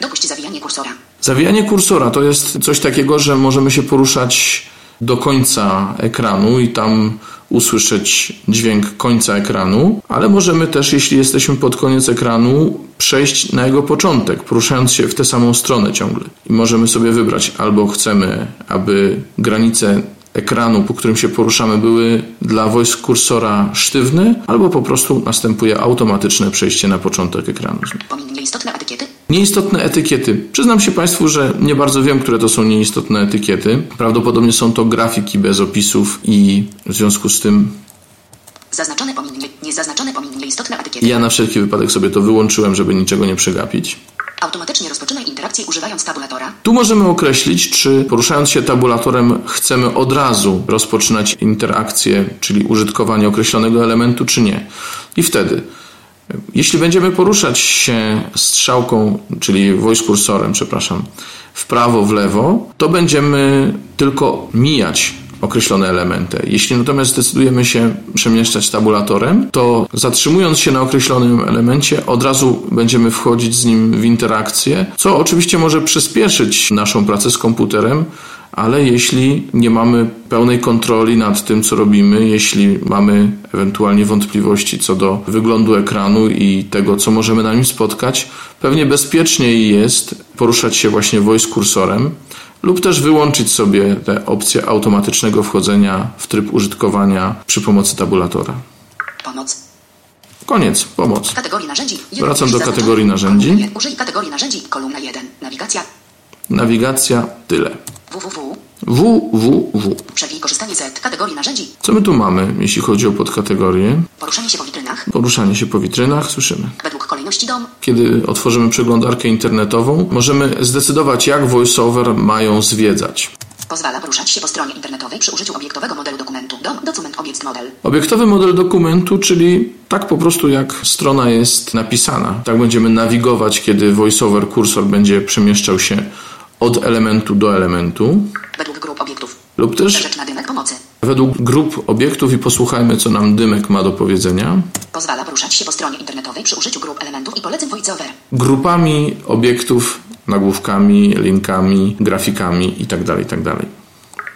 Dopuść zawijanie kursora. Zawijanie kursora to jest coś takiego, że możemy się poruszać do końca ekranu i tam usłyszeć dźwięk końca ekranu, ale możemy też, jeśli jesteśmy pod koniec ekranu, przejść na jego początek, poruszając się w tę samą stronę ciągle. I możemy sobie wybrać, albo chcemy, aby granice ekranu, po którym się poruszamy, były dla voice kursora sztywne, albo po prostu następuje automatyczne przejście na początek ekranu. Nieistotne etykiety. Nieistotne etykiety. Przyznam się Państwu, że nie bardzo wiem, które to są nieistotne etykiety. Prawdopodobnie są to grafiki bez opisów i w związku z tym Zaznaczone pomiń nie, niezaznaczone pomiń nieistotne etykiety. ja na wszelki wypadek sobie to wyłączyłem, żeby niczego nie przegapić. Automatycznie rozpoczynaj interakcję używając tabulatora. Tu możemy określić, czy poruszając się tabulatorem chcemy od razu rozpoczynać interakcję, czyli użytkowanie określonego elementu, czy nie. I wtedy, jeśli będziemy poruszać się strzałką, czyli voice kursorem, przepraszam, w prawo, w lewo, to będziemy tylko mijać określone elementy. Jeśli natomiast zdecydujemy się przemieszczać tabulatorem, to zatrzymując się na określonym elemencie, od razu będziemy wchodzić z nim w interakcję, co oczywiście może przyspieszyć naszą pracę z komputerem, ale jeśli nie mamy pełnej kontroli nad tym, co robimy, jeśli mamy ewentualnie wątpliwości co do wyglądu ekranu i tego, co możemy na nim spotkać, pewnie bezpieczniej jest poruszać się właśnie voice kursorem lub też wyłączyć sobie tę opcję automatycznego wchodzenia w tryb użytkowania przy pomocy tabulatora. Pomoc. Koniec, pomoc. Kategorii narzędzi. Wracam do kategorii narzędzi. Użyj kategorii narzędzi. Kolumna 1. Nawigacja. Nawigacja, tyle. www. Www. Przewij korzystanie z kategorii narzędzi. Co my tu mamy, jeśli chodzi o podkategorie? Poruszanie się po witrynach. Poruszanie się po witrynach, słyszymy. Według kolejności dom. Kiedy otworzymy przeglądarkę internetową, możemy zdecydować, jak VoiceOver mają zwiedzać. Pozwala poruszać się po stronie internetowej przy użyciu obiektowego modelu dokumentu. Dom, dokument, obiekt, model. Obiektowy model dokumentu, czyli tak po prostu jak strona jest napisana. Tak będziemy nawigować, kiedy VoiceOver kursor będzie przemieszczał się od elementu do elementu, Według grup obiektów. lub też na dymek pomocy. według grup obiektów i posłuchajmy, co nam Dymek ma do powiedzenia. Pozwala poruszać się po stronie internetowej przy użyciu grup elementów i poleceń VoiceOver. Grupami obiektów, nagłówkami, linkami, grafikami tak itd., itd.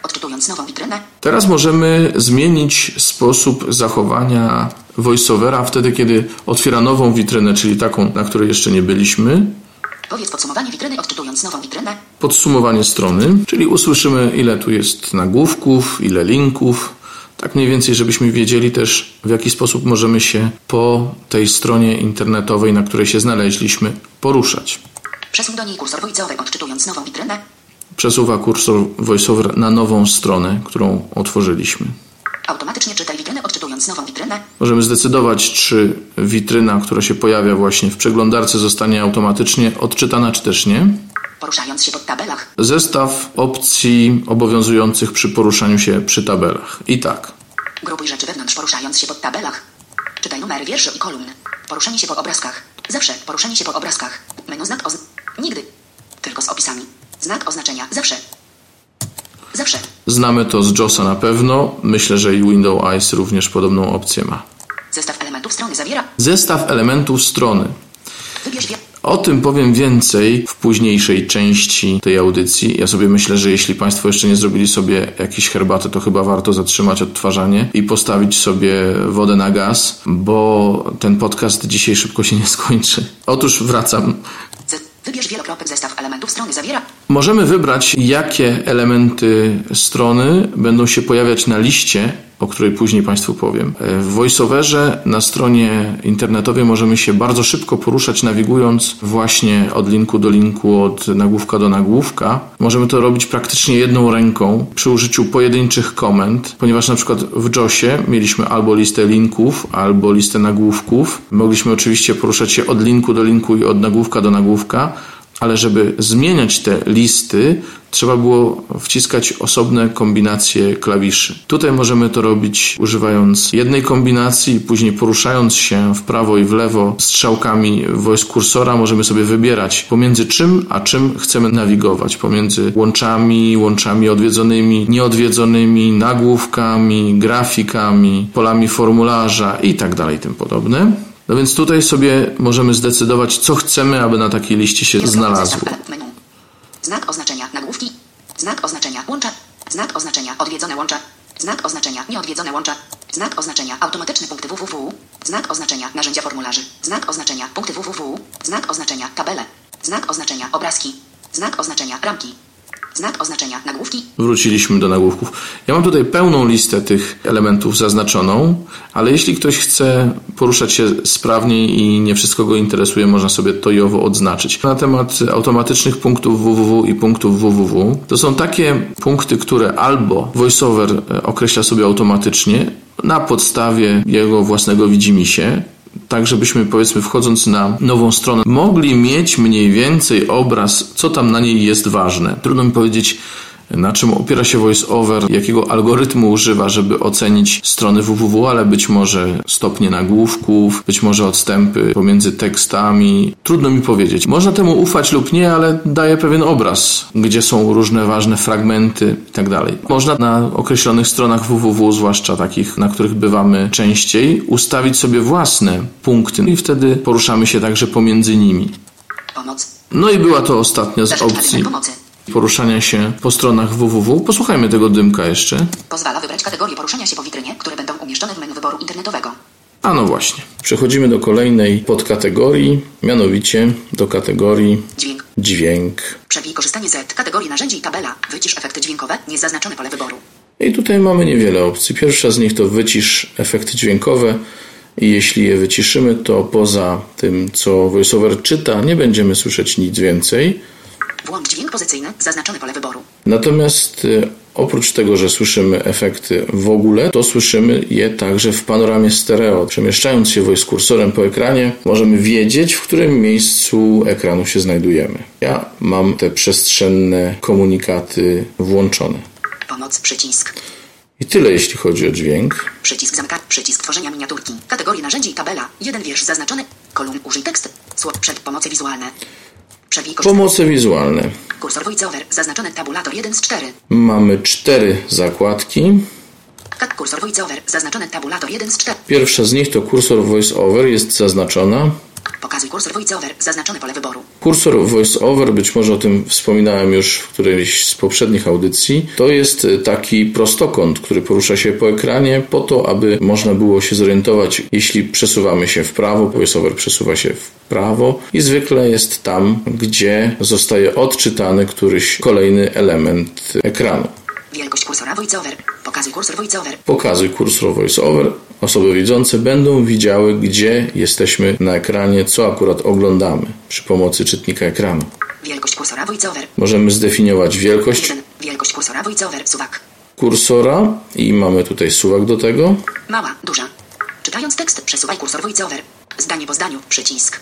Odczytując nową witrynę. Teraz możemy zmienić sposób zachowania voiceovera wtedy, kiedy otwiera nową witrynę, czyli taką, na której jeszcze nie byliśmy. Powiedz podsumowanie witryny odczytując nową witrynę. Podsumowanie strony, czyli usłyszymy, ile tu jest nagłówków, ile linków. Tak mniej więcej, żebyśmy wiedzieli też, w jaki sposób możemy się po tej stronie internetowej, na której się znaleźliśmy, poruszać. Przesuń do niej kursor VoiceOver odczytując nową witrynę. Przesuwa kursor VoiceOver na nową stronę, którą otworzyliśmy. Automatycznie czytaj witrynę odczytując nową witrynę. Możemy zdecydować, czy witryna, która się pojawia właśnie w przeglądarce, zostanie automatycznie odczytana, czy też nie. Poruszając się po tabelach. Zestaw opcji obowiązujących przy poruszaniu się przy tabelach. I tak. Grupuj rzeczy wewnątrz poruszając się po tabelach. Czytaj numery wierszy i kolumn. Poruszanie się po obrazkach. Zawsze poruszanie się po obrazkach. Menu znak ozn... Nigdy. Tylko z opisami. Znak oznaczenia. Zawsze. Zawsze. Znamy to z JOSa na pewno. Myślę, że i Windows Eyes również podobną opcję ma. Zestaw elementów strony zawiera. Zestaw elementów strony. Wybierz. O tym powiem więcej w późniejszej części tej audycji. Ja sobie myślę, że jeśli Państwo jeszcze nie zrobili sobie jakiejś herbaty, to chyba warto zatrzymać odtwarzanie i postawić sobie wodę na gaz, bo ten podcast dzisiaj szybko się nie skończy. Otóż wracam. Wybierz wielokropek zestaw elementów strony zawiera. Możemy wybrać, jakie elementy strony będą się pojawiać na liście, o której później Państwu powiem. W VoiceOverze na stronie internetowej możemy się bardzo szybko poruszać, nawigując właśnie od linku do linku, od nagłówka do nagłówka. Możemy to robić praktycznie jedną ręką przy użyciu pojedynczych komend, ponieważ na przykład w JOSie mieliśmy albo listę linków, albo listę nagłówków. Mogliśmy oczywiście poruszać się od linku do linku i od nagłówka do nagłówka. Ale żeby zmieniać te listy, trzeba było wciskać osobne kombinacje klawiszy. Tutaj możemy to robić używając jednej kombinacji, później poruszając się w prawo i w lewo strzałkami voice kursora, możemy sobie wybierać pomiędzy czym a czym chcemy nawigować. Pomiędzy łączami, łączami odwiedzonymi, nieodwiedzonymi, nagłówkami, grafikami, polami formularza i tak dalej, tym podobne. No więc tutaj sobie możemy zdecydować, co chcemy, aby na takiej liście się znalazło. Znak oznaczenia nagłówki. Znak oznaczenia łącza. Znak oznaczenia odwiedzone łącza. Znak oznaczenia nieodwiedzone łącza. Znak oznaczenia automatyczne punkty www. Znak oznaczenia narzędzia formularzy. Znak oznaczenia punkty www. Znak oznaczenia tabele. Znak oznaczenia obrazki. Znak oznaczenia ramki. Znak oznaczenia nagłówki. Wróciliśmy do nagłówków. Ja mam tutaj pełną listę tych elementów zaznaczoną, ale jeśli ktoś chce poruszać się sprawniej i nie wszystko go interesuje, można sobie to i owo odznaczyć. Na temat automatycznych punktów www i punktów www, to są takie punkty, które albo VoiceOver e, określa sobie automatycznie na podstawie jego własnego widzimisię, tak żebyśmy powiedzmy wchodząc na nową stronę mogli mieć mniej więcej obraz, co tam na niej jest ważne. Trudno mi powiedzieć, na czym opiera się VoiceOver, jakiego algorytmu używa, żeby ocenić strony www, ale być może stopnie nagłówków, być może odstępy pomiędzy tekstami. Trudno mi powiedzieć. Można temu ufać lub nie, ale daje pewien obraz, gdzie są różne ważne fragmenty i tak. Można na określonych stronach www, zwłaszcza takich, na których bywamy częściej, ustawić sobie własne punkty i wtedy poruszamy się także pomiędzy nimi. Pomoc. No i była to ostatnia z opcji. Poruszania się po stronach www. Posłuchajmy tego dymka jeszcze. Pozwala wybrać kategorie poruszania się po witrynie, które będą umieszczone w menu wyboru internetowego. A no właśnie. Przechodzimy do kolejnej podkategorii, mianowicie do kategorii Dźwięk. dźwięk. Przewij korzystanie z kategorii narzędzi i tabela. Wycisz efekty dźwiękowe. Niezaznaczone pole wyboru. I tutaj mamy niewiele opcji. Pierwsza z nich to wycisz efekty dźwiękowe. I jeśli je wyciszymy, to poza tym, co VoiceOver czyta, nie będziemy słyszeć nic więcej. Włącz dźwięk pozycyjny. Zaznaczone pole wyboru. Natomiast y, oprócz tego, że słyszymy efekty w ogóle, to słyszymy je także w panoramie stereo. Przemieszczając się voice kursorem po ekranie, możemy wiedzieć, w którym miejscu ekranu się znajdujemy. Ja mam te przestrzenne komunikaty włączone. Pomoc. Przycisk. I tyle jeśli chodzi o dźwięk. Przycisk zamka. Przycisk tworzenia miniaturki. Kategorie narzędzi i tabela. Jeden wiersz zaznaczony. Kolumn użyj tekst. Słod przed pomocy wizualne. Pomoce wizualne. Kursor voiceover. Zaznaczony tabulator 1 z 4. Mamy cztery zakładki. Kat kursor voiceover. Zaznaczony tabulator 1 z 4. Pierwsza z nich to kursor VoiceOver, jest zaznaczona. Pokazuj kursor voiceover. Zaznaczone pole wyboru. Kursor VoiceOver, być może o tym wspominałem już w którejś z poprzednich audycji, to jest taki prostokąt, który porusza się po ekranie po to, aby można było się zorientować, jeśli przesuwamy się w prawo, VoiceOver przesuwa się w prawo i zwykle jest tam, gdzie zostaje odczytany któryś kolejny element ekranu. Wielkość kursora voiceover. Pokazuj kursor voiceover. Pokazuj kursor VoiceOver. Osoby widzące będą widziały, gdzie jesteśmy na ekranie, co akurat oglądamy przy pomocy czytnika ekranu. Wielkość kursora voiceover. Możemy zdefiniować wielkość 1. Wielkość kursora voiceover. Suwak. kursora i mamy tutaj suwak do tego. Mała, duża. Czytając tekst, przesuwaj kursor voiceover. Zdanie po zdaniu, przycisk.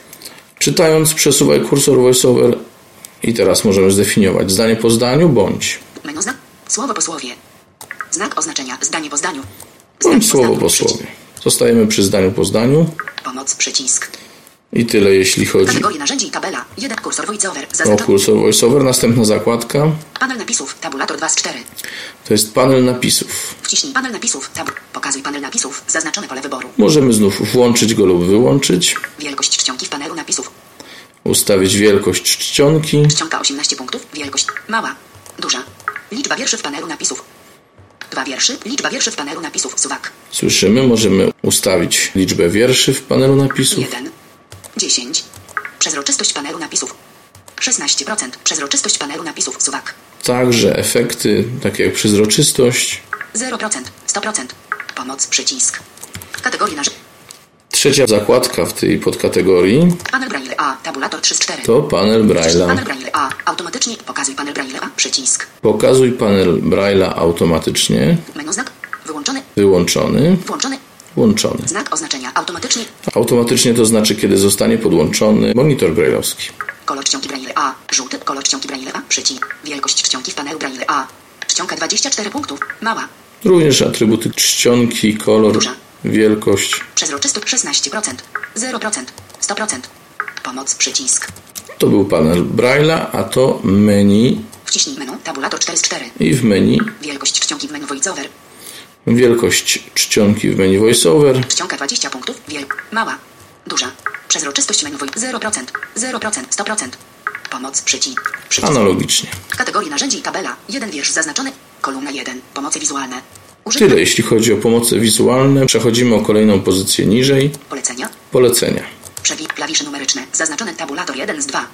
Czytając przesuwaj kursor VoiceOver i teraz możemy zdefiniować zdanie po zdaniu bądź Menu znak, słowo po słowie. Znak oznaczenia, zdanie po zdaniu. Znak słowo po słowie. Zostajemy przy zdaniu po zdaniu Pomoc, przycisk. i tyle jeśli chodzi Kategorie narzędzi tabela. 1. Kursor voiceover. o Zaznaczony. kursor VoiceOver. Następna zakładka Panel napisów, tabulator 2 z 4. to jest panel napisów. Wciśnij panel napisów, tab. Pokazuj panel napisów, zaznaczone pole wyboru. Możemy znów włączyć go lub wyłączyć. Wielkość czcionki w panelu napisów. Ustawić wielkość czcionki. Czcionka 18 punktów, wielkość mała, duża. Liczba wierszy w panelu napisów. Dwa wierszy, liczba wierszy w panelu napisów, suwak. Słyszymy, możemy ustawić liczbę wierszy w panelu napisów. 1. 10. Przezroczystość panelu napisów. 16%. Przezroczystość panelu napisów, suwak. Także efekty, takie jak przezroczystość. 0%. 100%. Pomoc, przycisk. Kategorie narzędzi. Trzecia zakładka w tej podkategorii Panel Braille A, tabulator 3 z 4. to panel Braille'a. Panel Braille A, automatycznie pokazuj panel Braille A, przycisk. Pokazuj panel Braille'a automatycznie. Menu znak, wyłączony, Wyłączony, włączony, włączony. znak oznaczenia, automatycznie, Automatycznie to znaczy, kiedy zostanie podłączony monitor braille'owski. kolor czcionki Braille A, Żółty kolor czcionki Braille A. Przycisk. Wielkość czcionki w panelu Braille A. Czcionka 24 punktów. Mała. Również atrybuty czcionki, kolor, Duża. Wielkość. Przezroczystość 16%. 0%. 100%. Pomoc przycisk. To był panel Braille'a, a to menu Wciśnij menu. Tabulator 4 z 4. i w menu Wielkość czcionki w menu voiceover. wielkość czcionki w menu VoiceOver. Czcionka 20 punktów. Wiel. Mała. Duża. Przezroczystość menu voice 0%. 0%. 100%. Pomoc przycisk. Przycisk. Analogicznie. Kategorii narzędzi i tabela. Jeden wiersz zaznaczony. Kolumna 1. Pomoce wizualne. Tyle jeśli chodzi o pomoce wizualne. Przechodzimy o kolejną pozycję niżej. polecenia. Polecenia. Przewid klawisze numeryczne. Zaznaczony tabulator 1 z 2.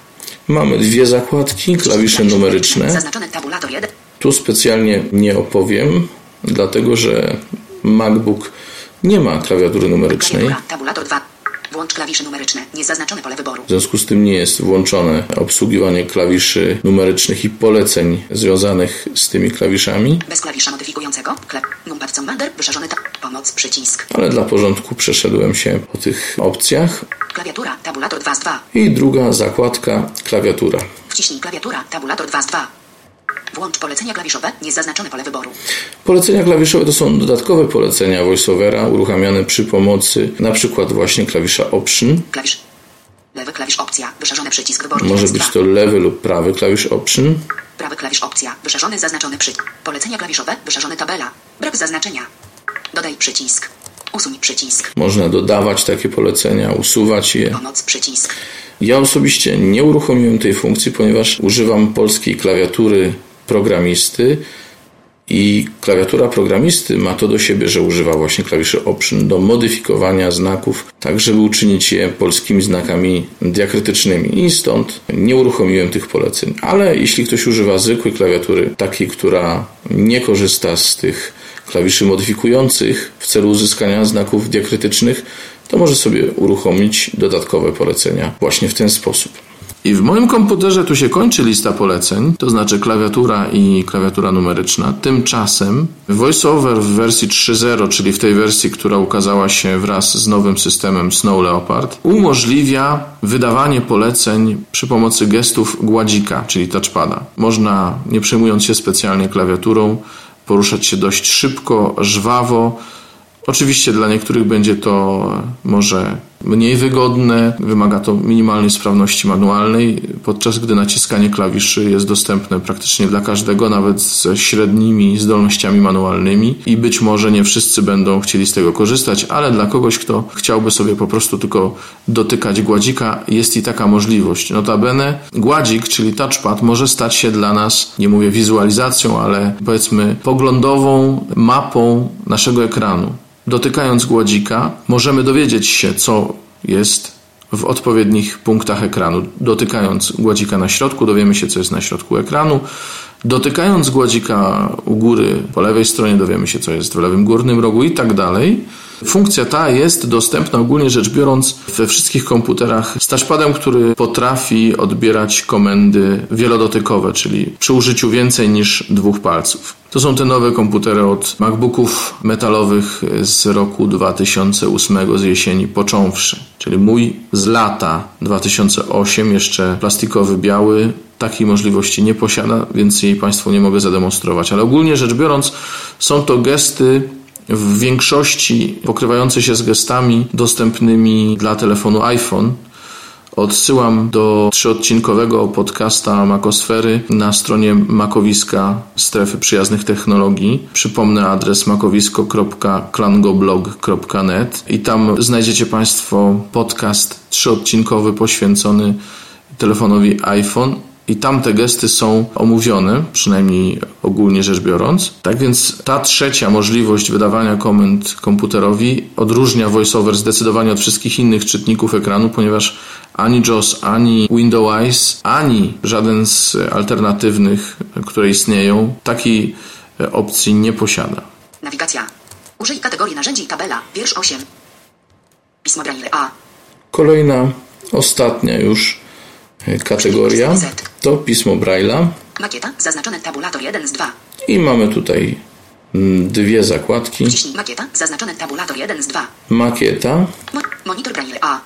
Mamy dwie zakładki, klawisze numeryczne. Zaznaczony tabulator 1. Tu specjalnie nie opowiem, dlatego że MacBook nie ma klawiatury numerycznej. Tabulator 2. Włącz klawisze numeryczne. Niezaznaczone pole wyboru. W związku z tym nie jest włączone obsługiwanie klawiszy numerycznych i poleceń związanych z tymi klawiszami, Bez klawisza modyfikującego. Klep. Numpad Commander. Wyszerzony tab. Pomoc przycisk. ale dla porządku przeszedłem się po tych opcjach. Klawiatura. Tabulator 2 z 2. I druga zakładka klawiatura. Wciśnij klawiatura. Tabulator 2 z 2. Włącz polecenia klawiszowe. Niezaznaczone pole wyboru. Polecenia klawiszowe to są dodatkowe polecenia VoiceOvera uruchamiane przy pomocy na przykład właśnie klawisza Option. Klawisz. Lewy klawisz opcja. Wyszerzony przycisk wyboru. Może 1 z być 2. to lewy lub prawy klawisz Option. Prawy klawisz opcja. Wyszerzony zaznaczony przycisk. Polecenia klawiszowe. Wyszerzony tabela. Brak zaznaczenia. Dodaj przycisk. Usuń przycisk. Można dodawać takie polecenia, usuwać je. Pomoc przycisk. Ja osobiście nie uruchomiłem tej funkcji, ponieważ używam polskiej klawiatury programisty i klawiatura programisty ma to do siebie, że używa właśnie klawiszy Option do modyfikowania znaków, tak żeby uczynić je polskimi znakami diakrytycznymi i stąd nie uruchomiłem tych poleceń. Ale jeśli ktoś używa zwykłej klawiatury, takiej, która nie korzysta z tych klawiszy modyfikujących w celu uzyskania znaków diakrytycznych, to może sobie uruchomić dodatkowe polecenia właśnie w ten sposób. I w moim komputerze tu się kończy lista poleceń, to znaczy klawiatura i klawiatura numeryczna. Tymczasem VoiceOver w wersji 3.0, czyli w tej wersji, która ukazała się wraz z nowym systemem Snow Leopard, umożliwia wydawanie poleceń przy pomocy gestów gładzika, czyli touchpada. Można, nie przejmując się specjalnie klawiaturą, poruszać się dość szybko, żwawo, Oczywiście dla niektórych będzie to może mniej wygodne, wymaga to minimalnej sprawności manualnej, podczas gdy naciskanie klawiszy jest dostępne praktycznie dla każdego, nawet ze średnimi zdolnościami manualnymi i być może nie wszyscy będą chcieli z tego korzystać, ale dla kogoś, kto chciałby sobie po prostu tylko dotykać gładzika, jest i taka możliwość. Notabene gładzik, czyli touchpad, może stać się dla nas, nie mówię wizualizacją, ale powiedzmy poglądową mapą naszego ekranu. Dotykając gładzika, możemy dowiedzieć się, co jest w odpowiednich punktach ekranu. Dotykając gładzika na środku, dowiemy się, co jest na środku ekranu. Dotykając gładzika u góry po lewej stronie, dowiemy się, co jest w lewym górnym rogu i tak dalej. Funkcja ta jest dostępna ogólnie rzecz biorąc we wszystkich komputerach z touchpadem, który potrafi odbierać komendy wielodotykowe, czyli przy użyciu więcej niż dwóch palców. To są te nowe komputery od MacBooków metalowych z roku 2008 z jesieni począwszy. Czyli mój z lata 2008, jeszcze plastikowy biały, takiej możliwości nie posiada, więc jej Państwu nie mogę zademonstrować. Ale ogólnie rzecz biorąc, są to gesty w większości pokrywające się z gestami dostępnymi dla telefonu iPhone. Odsyłam do trzyodcinkowego podcasta Makosfery na stronie makowiska strefy przyjaznych technologii. Przypomnę adres makowisko.klangoblog.net i tam znajdziecie Państwo podcast trzyodcinkowy poświęcony telefonowi iPhone i tam te gesty są omówione, przynajmniej ogólnie rzecz biorąc. Tak więc ta trzecia możliwość wydawania komend komputerowi odróżnia VoiceOver zdecydowanie od wszystkich innych czytników ekranu, ponieważ ani JAWS, ani Windows, ani żaden z alternatywnych, które istnieją, takiej opcji nie posiada. Nawigacja. Użyj kategorii narzędzi i tabela. Wiersz 8. Pismo Braille A. Kolejna, ostatnia już kategoria to pismo Braille'a Makieta. Zaznaczony tabulator 1 z 2. i mamy tutaj mm, dwie zakładki. Makieta. Zaznaczony tabulator 1 z 2. Makieta Mo- monitor Braille A.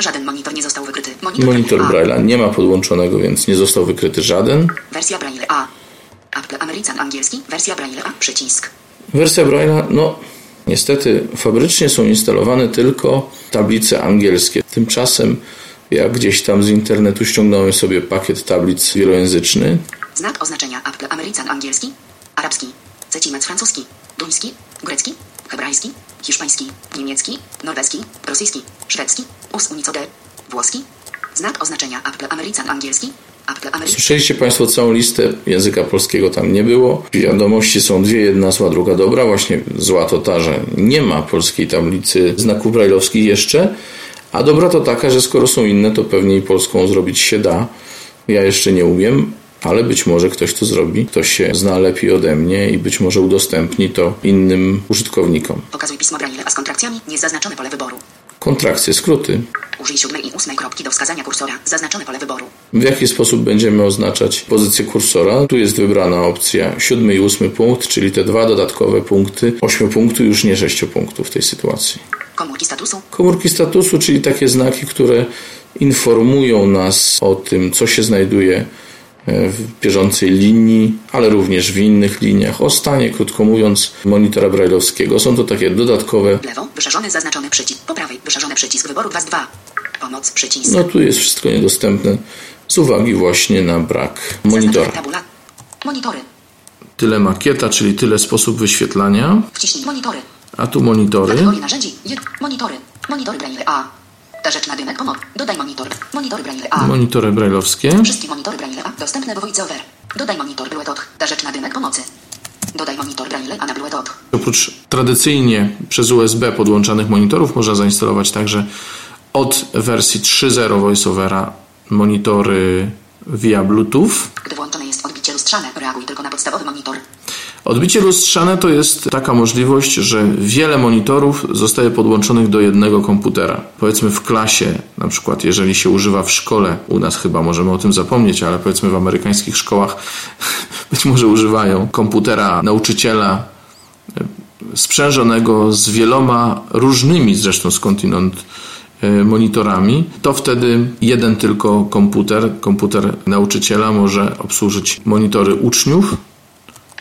Żaden monitor nie został wykryty. Monitor, Monitor. Braille'a nie ma podłączonego, więc nie został wykryty żaden. Wersja Braille A. Apple American angielski. Wersja Braille A. Przycisk. Wersja Braille'a, no niestety fabrycznie są instalowane tylko tablice angielskie. Tymczasem jak gdzieś tam z internetu ściągnąłem sobie pakiet tablic wielojęzyczny, Znak oznaczenia Apple American angielski. Arabski. Cecimec francuski. Duński. Grecki. Hebrajski. Hiszpański. Niemiecki. Norweski. Rosyjski. Szwedzki. US Unico D. Włoski. Znak oznaczenia Apple American angielski. Słyszeliście Państwo całą listę, języka polskiego tam nie było. Wiadomości są dwie, jedna zła, druga dobra. Właśnie zła to ta, że nie ma polskiej tablicy znaków brajlowskich jeszcze, a dobra to taka, że skoro są inne, to pewnie i polską zrobić się da. Ja jeszcze nie umiem, ale być może ktoś to zrobi, ktoś się zna lepiej ode mnie i być może udostępni to innym użytkownikom. Pokazuj pismo Braille a z kontrakcjami. Niezaznaczone pole wyboru. Kontrakcje, skróty. Użyj siódmej i ósmej kropki do wskazania kursora. Zaznaczone pole wyboru. W jaki sposób będziemy oznaczać pozycję kursora? Tu jest wybrana opcja siódmy i ósmy punkt, czyli te dwa dodatkowe punkty. Ośmiu punktów, już nie sześciu punktów w tej sytuacji. Komórki statusu. Komórki statusu, czyli takie znaki, które informują nas o tym, co się znajduje e, w bieżącej linii, ale również w innych liniach, o stanie, krótko mówiąc, monitora brajlowskiego. Są to takie dodatkowe. Lewo. Wyszarzony zaznaczony przycisk. Po prawej. Wyszarzony przycisk wyboru 2 z 2. Pomoc. Przycisk. No tu jest wszystko niedostępne z uwagi właśnie na brak monitora. Monitory. Tyle makieta, czyli tyle sposób wyświetlania, Wciśnij monitory. A tu monitory. Kategorii narzędzi. Monitory. Monitory Braille A. Ta rzecz na dymek pomoc. Dodaj monitor. Monitory Braille A. Monitory brajlowskie. Wszystkie monitory Braille A dostępne w VoiceOver. Dodaj monitor Bluetooth. Ta rzecz na dymek pomocy. Dodaj monitor Braille A na Bluetooth. Oprócz tradycyjnie przez USB podłączanych monitorów można zainstalować także od wersji 3.0 VoiceOvera monitory via Bluetooth. Gdy włączone jest odbicie lustrzane, reaguj tylko na podstawowy monitor. Odbicie lustrzane to jest taka możliwość, że wiele monitorów zostaje podłączonych do jednego komputera. Powiedzmy w klasie, na przykład jeżeli się używa w szkole, u nas chyba możemy o tym zapomnieć, ale powiedzmy w amerykańskich szkołach być może używają komputera nauczyciela e, sprzężonego z wieloma różnymi zresztą skądinąd e, monitorami, to wtedy jeden tylko komputer, komputer nauczyciela może obsłużyć monitory uczniów,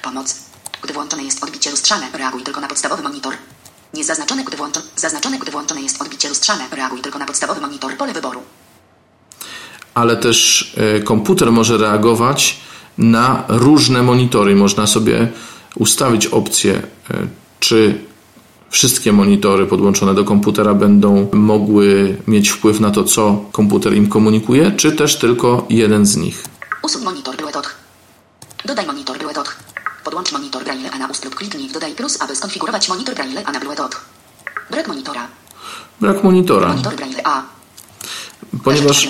Pomoc. Gdy włączone jest odbicie lustrzane, reaguj tylko na podstawowy monitor. Niezaznaczone, gdy włączone, zaznaczone, gdy włączone jest odbicie lustrzane, reaguj tylko na podstawowy monitor. Pole wyboru. ale też e, komputer może reagować na różne monitory. Można sobie ustawić opcję, e, czy wszystkie monitory podłączone do komputera będą mogły mieć wpływ na to, co komputer im komunikuje, czy też tylko jeden z nich. Usuń monitor Bluetooth. Dodaj monitor Bluetooth. Podłącz monitor Braille A na ust lub kliknij w dodaj plus, aby skonfigurować monitor Braille A na Bluetooth. Brak monitora. Brak monitora, Monitor Braille A. ponieważ.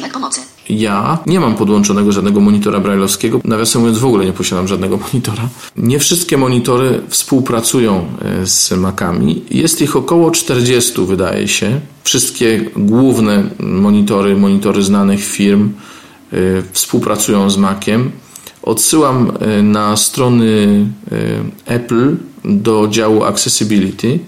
Ja nie mam podłączonego żadnego monitora brailleowskiego. Nawiasem mówiąc, w ogóle nie posiadam żadnego monitora. Nie wszystkie monitory współpracują e, z Macami. Jest ich około 40, wydaje się. Wszystkie główne monitory, monitory znanych firm e, współpracują z Maciem. Odsyłam e, na strony e, Apple do działu Accessibility.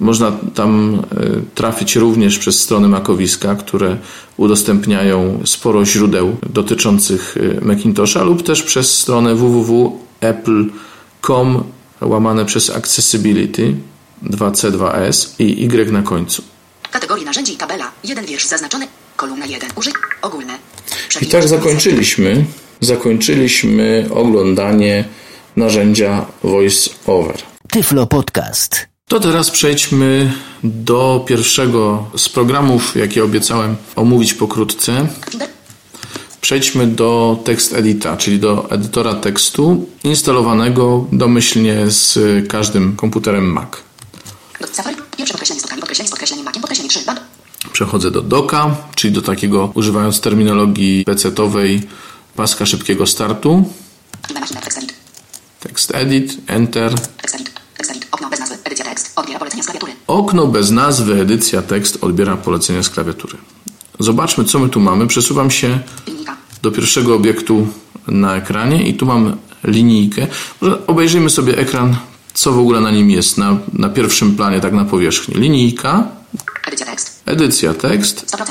Można tam e, trafić również przez strony Macowiska, które udostępniają sporo źródeł dotyczących Macintosha lub też przez stronę www.apple.com łamane przez Accessibility 2C2S i Y na końcu. Kategorii narzędzi i tabela. Jeden wiersz zaznaczony. Kolumna 1. Użyj. Ogólne. I tak zakończyliśmy. Zakończyliśmy oglądanie narzędzia VoiceOver. Tyflo Podcast. To teraz przejdźmy do pierwszego z programów, jakie obiecałem omówić pokrótce. Przejdźmy do tekst edita, czyli do edytora tekstu instalowanego domyślnie z każdym komputerem Mac. Do Safari. Pierwsze podkreślenie spotkanie. Podkreślenie z podkreśleniem makiem. Podkreślenie 3. Bad. Przechodzę do doka, czyli do takiego, używając terminologii PC-owej, paska szybkiego startu. Tekst edit. Enter. Okno bez nazwy. Edycja tekst. Odbiera polecenia z klawiatury. Okno bez nazwy, edycja tekst odbiera polecenia z klawiatury. Zobaczmy, co my tu mamy. Przesuwam się Linijka. do pierwszego obiektu na ekranie i tu mam linijkę. Może obejrzyjmy sobie ekran, co w ogóle na nim jest, na, na pierwszym planie, tak na powierzchni. Linijka, Edycja tekst. edycja tekst, 100%.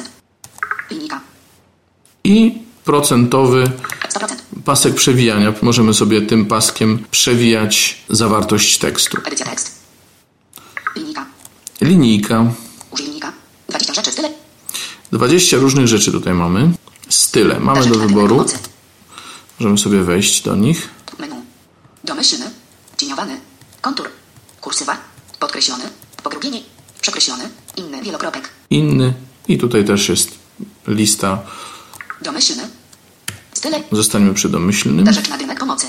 i procentowy 100%. pasek przewijania. Możemy sobie tym paskiem przewijać zawartość tekstu. Edycja tekst. Linijka. Linijka. Użyjnika. 20 rzeczy w tyle. 20 różnych rzeczy tutaj mamy. Style. Mamy do wyboru. Możemy sobie wejść do nich. Menu. Domyślny. Cieniowany. Kontur. Kursywa. Podkreślony. Pogrubienie. Przekreślony. Inny. Wielokropek. Inny. I tutaj też jest lista. Domyślny. Style. Zostaniemy przy domyślnym. Rzecz na dymek pomocy.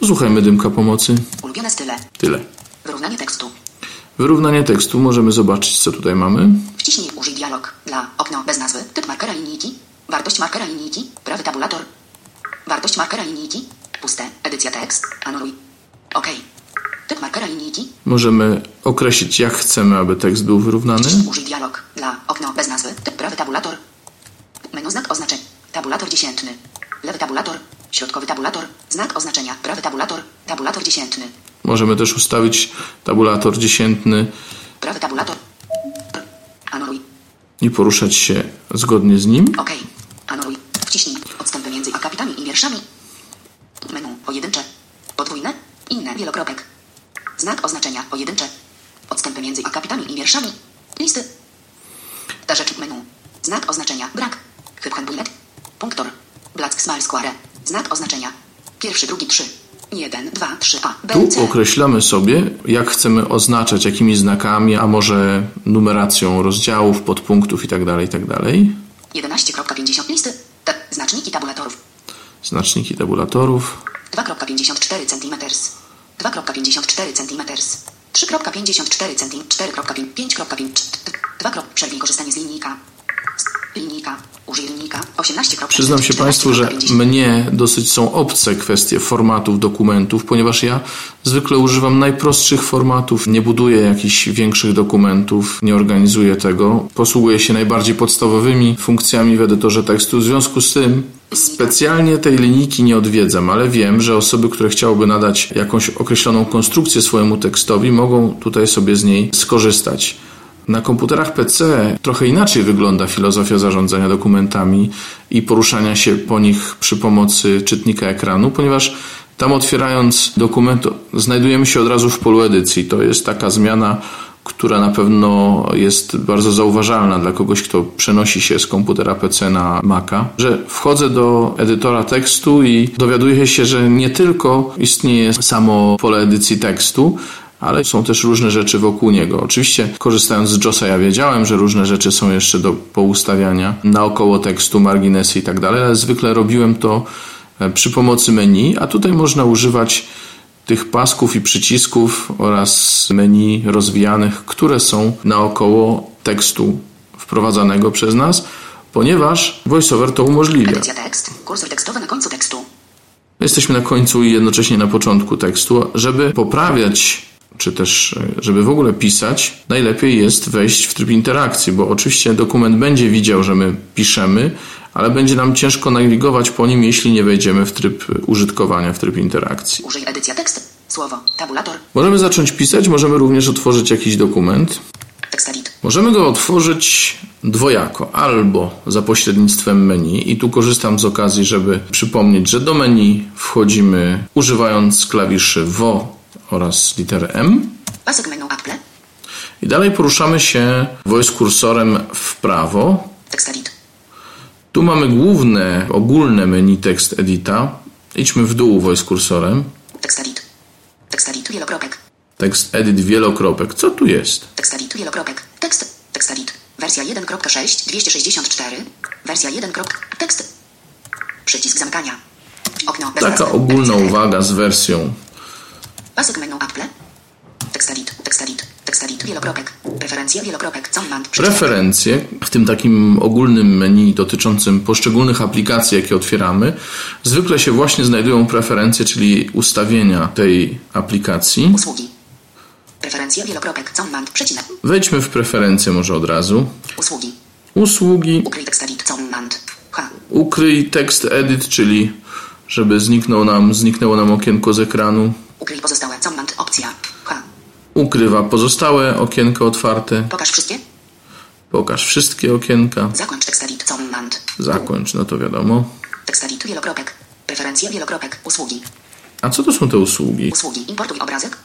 Posłuchajmy dymka pomocy. Ulubione style. Tyle. Wyrównanie tekstu. Wyrównanie tekstu. Możemy zobaczyć, co tutaj mamy. Wciśnij użyj dialog dla okno bez nazwy. Typ markera linijki. Wartość markera linijki. Prawy tabulator. Wartość markera linijki. Puste. Edycja tekst. Anuluj. OK. Typ markera linijki. Możemy określić, jak chcemy, aby tekst był wyrównany. Wciśnij użyj dialog dla okno bez nazwy. Typ prawy tabulator. Menu znak oznaczeń. Tabulator dziesiętny. Lewy tabulator. Środkowy tabulator. Znak oznaczenia. Prawy tabulator. Tabulator dziesiętny. Możemy też ustawić tabulator dziesiętny Prawy tabulator. Anuluj. i poruszać się zgodnie z nim. OK. Anuluj. Wciśnij odstępy między akapitami i wierszami. Menu pojedyncze. Podwójne. Inne. Wielokropek. Znak oznaczenia pojedyncze. Odstępy między akapitami i wierszami. Listy. Ta rzecz menu. Znak oznaczenia brak. Hyphen bullet. Punktor. Black smile square. Znak oznaczenia. Pierwszy, drugi, trzy. Jeden, dwa, trzy, A, B, Tu określamy sobie, jak chcemy oznaczać, jakimi znakami, a może numeracją rozdziałów, podpunktów itd. itd. 11.50 listy. Te znaczniki tabulatorów. Znaczniki tabulatorów. 2.54 cm. 2.54 cm. 3.54 cm. 4.5 5.5 2. Przerwij korzystanie z linijka. Linijka. Użyj linijka. 18. Przyznam się Państwu, że mnie dosyć są obce kwestie formatów dokumentów, ponieważ ja zwykle używam najprostszych formatów, nie buduję jakichś większych dokumentów, nie organizuję tego. Posługuję się najbardziej podstawowymi funkcjami w edytorze tekstu. W związku z tym specjalnie tej linijki nie odwiedzam, ale wiem, że osoby, które chciałyby nadać jakąś określoną konstrukcję swojemu tekstowi, mogą tutaj sobie z niej skorzystać. Na komputerach PC trochę inaczej wygląda filozofia zarządzania dokumentami i poruszania się po nich przy pomocy czytnika ekranu, ponieważ tam otwierając dokument znajdujemy się od razu w polu edycji. To jest taka zmiana, która na pewno jest bardzo zauważalna dla kogoś, kto przenosi się z komputera PC na Maca, że wchodzę do edytora tekstu i dowiaduję się, że nie tylko istnieje samo pole edycji tekstu, ale są też różne rzeczy wokół niego. Oczywiście korzystając z JOSa ja wiedziałem, że różne rzeczy są jeszcze do poustawiania naokoło tekstu, marginesy i tak dalej, ale zwykle robiłem to e, przy pomocy menu, a tutaj można używać tych pasków i przycisków oraz menu rozwijanych, które są naokoło tekstu wprowadzanego przez nas, ponieważ VoiceOver to umożliwia. Edycja tekst. Kursor tekstowy na końcu tekstu. Jesteśmy na końcu i jednocześnie na początku tekstu. Żeby poprawiać, czy też e, żeby w ogóle pisać, najlepiej jest wejść w tryb interakcji, bo oczywiście dokument będzie widział, że my piszemy, ale będzie nam ciężko nawigować po nim, jeśli nie wejdziemy w tryb użytkowania, w tryb interakcji. Użyj edycja tekst. Słowo. Tabulator. Możemy zacząć pisać, możemy również otworzyć jakiś dokument. Możemy go otworzyć dwojako, albo za pośrednictwem menu i tu korzystam z okazji, żeby przypomnieć, że do menu wchodzimy używając klawiszy WO oraz litery M Pasek menu Apple. i dalej poruszamy się voice kursorem w prawo. Tekst edit. Tu mamy główne, ogólne menu tekst edita. Idźmy w dół voice kursorem. Tekst edit. Tekst edit. Wielokropek. Tekst edit wielokropek. Co tu jest? Tekst edit. Wielokropek. Tekst. Tekst edit. Wersja 1.6 264. Wersja 1. Tekst. Przycisk zamykania. Okno. Taka ogólna uwaga z wersją. Pasek menu Apple. Tekst edit. Tekst edit. Tekst edit. Wielokropek. Preferencje. Wielokropek. Command. Preferencje w tym takim ogólnym menu dotyczącym poszczególnych aplikacji, jakie otwieramy, zwykle się właśnie znajdują preferencje, czyli ustawienia tej aplikacji. Usługi. Preferencje. Wielokropek. Command. Przecinek. Wejdźmy w preferencje może od razu. Usługi. Usługi, Ukryj tekst edit. Command. H. ukryj tekst edit, czyli żeby zniknął nam, zniknęło nam okienko z ekranu. Ukryj pozostałe. Command. Opcja. H. Ukrywa pozostałe okienko otwarte. Pokaż wszystkie. Pokaż wszystkie okienka. Zakończ tekst edit command. Zakończ, no to wiadomo. Tekst edit wielokropek. Preferencje wielokropek. Usługi. A co to są te usługi? Usługi. Importuj obrazek.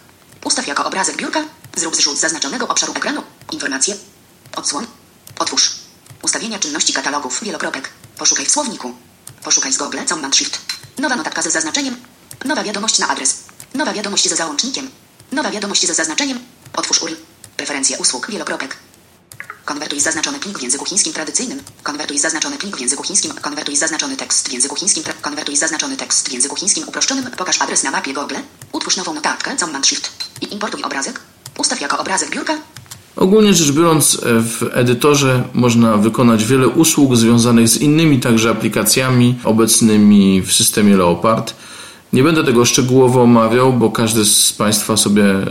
Ustaw jako obrazek biurka. Zrób zrzut zaznaczonego obszaru ekranu. Informacje. Odsłon. Otwórz. Ustawienia czynności katalogów. Wielokropek. Poszukaj w słowniku. Poszukaj z Google. Command Shift. Nowa notatka ze zaznaczeniem. Nowa wiadomość na adres. Nowa wiadomość ze załącznikiem. Nowa wiadomość ze zaznaczeniem. Otwórz URL. Preferencje usług. Wielokropek. Konwertuj zaznaczony plik w języku chińskim tradycyjnym. Konwertuj zaznaczony plik w języku chińskim. Konwertuj zaznaczony tekst w języku chińskim. Konwertuj zaznaczony tekst w języku chińskim uproszczonym. Pokaż adres na mapie Google. Utwórz nową notatkę. Command Shift. I importuj obrazek. Ustaw jako obrazek biurka. Ogólnie rzecz biorąc, e, w edytorze można wykonać wiele usług związanych z innymi także aplikacjami obecnymi w systemie Leopard. Nie będę tego szczegółowo omawiał, bo każdy z Państwa sobie e,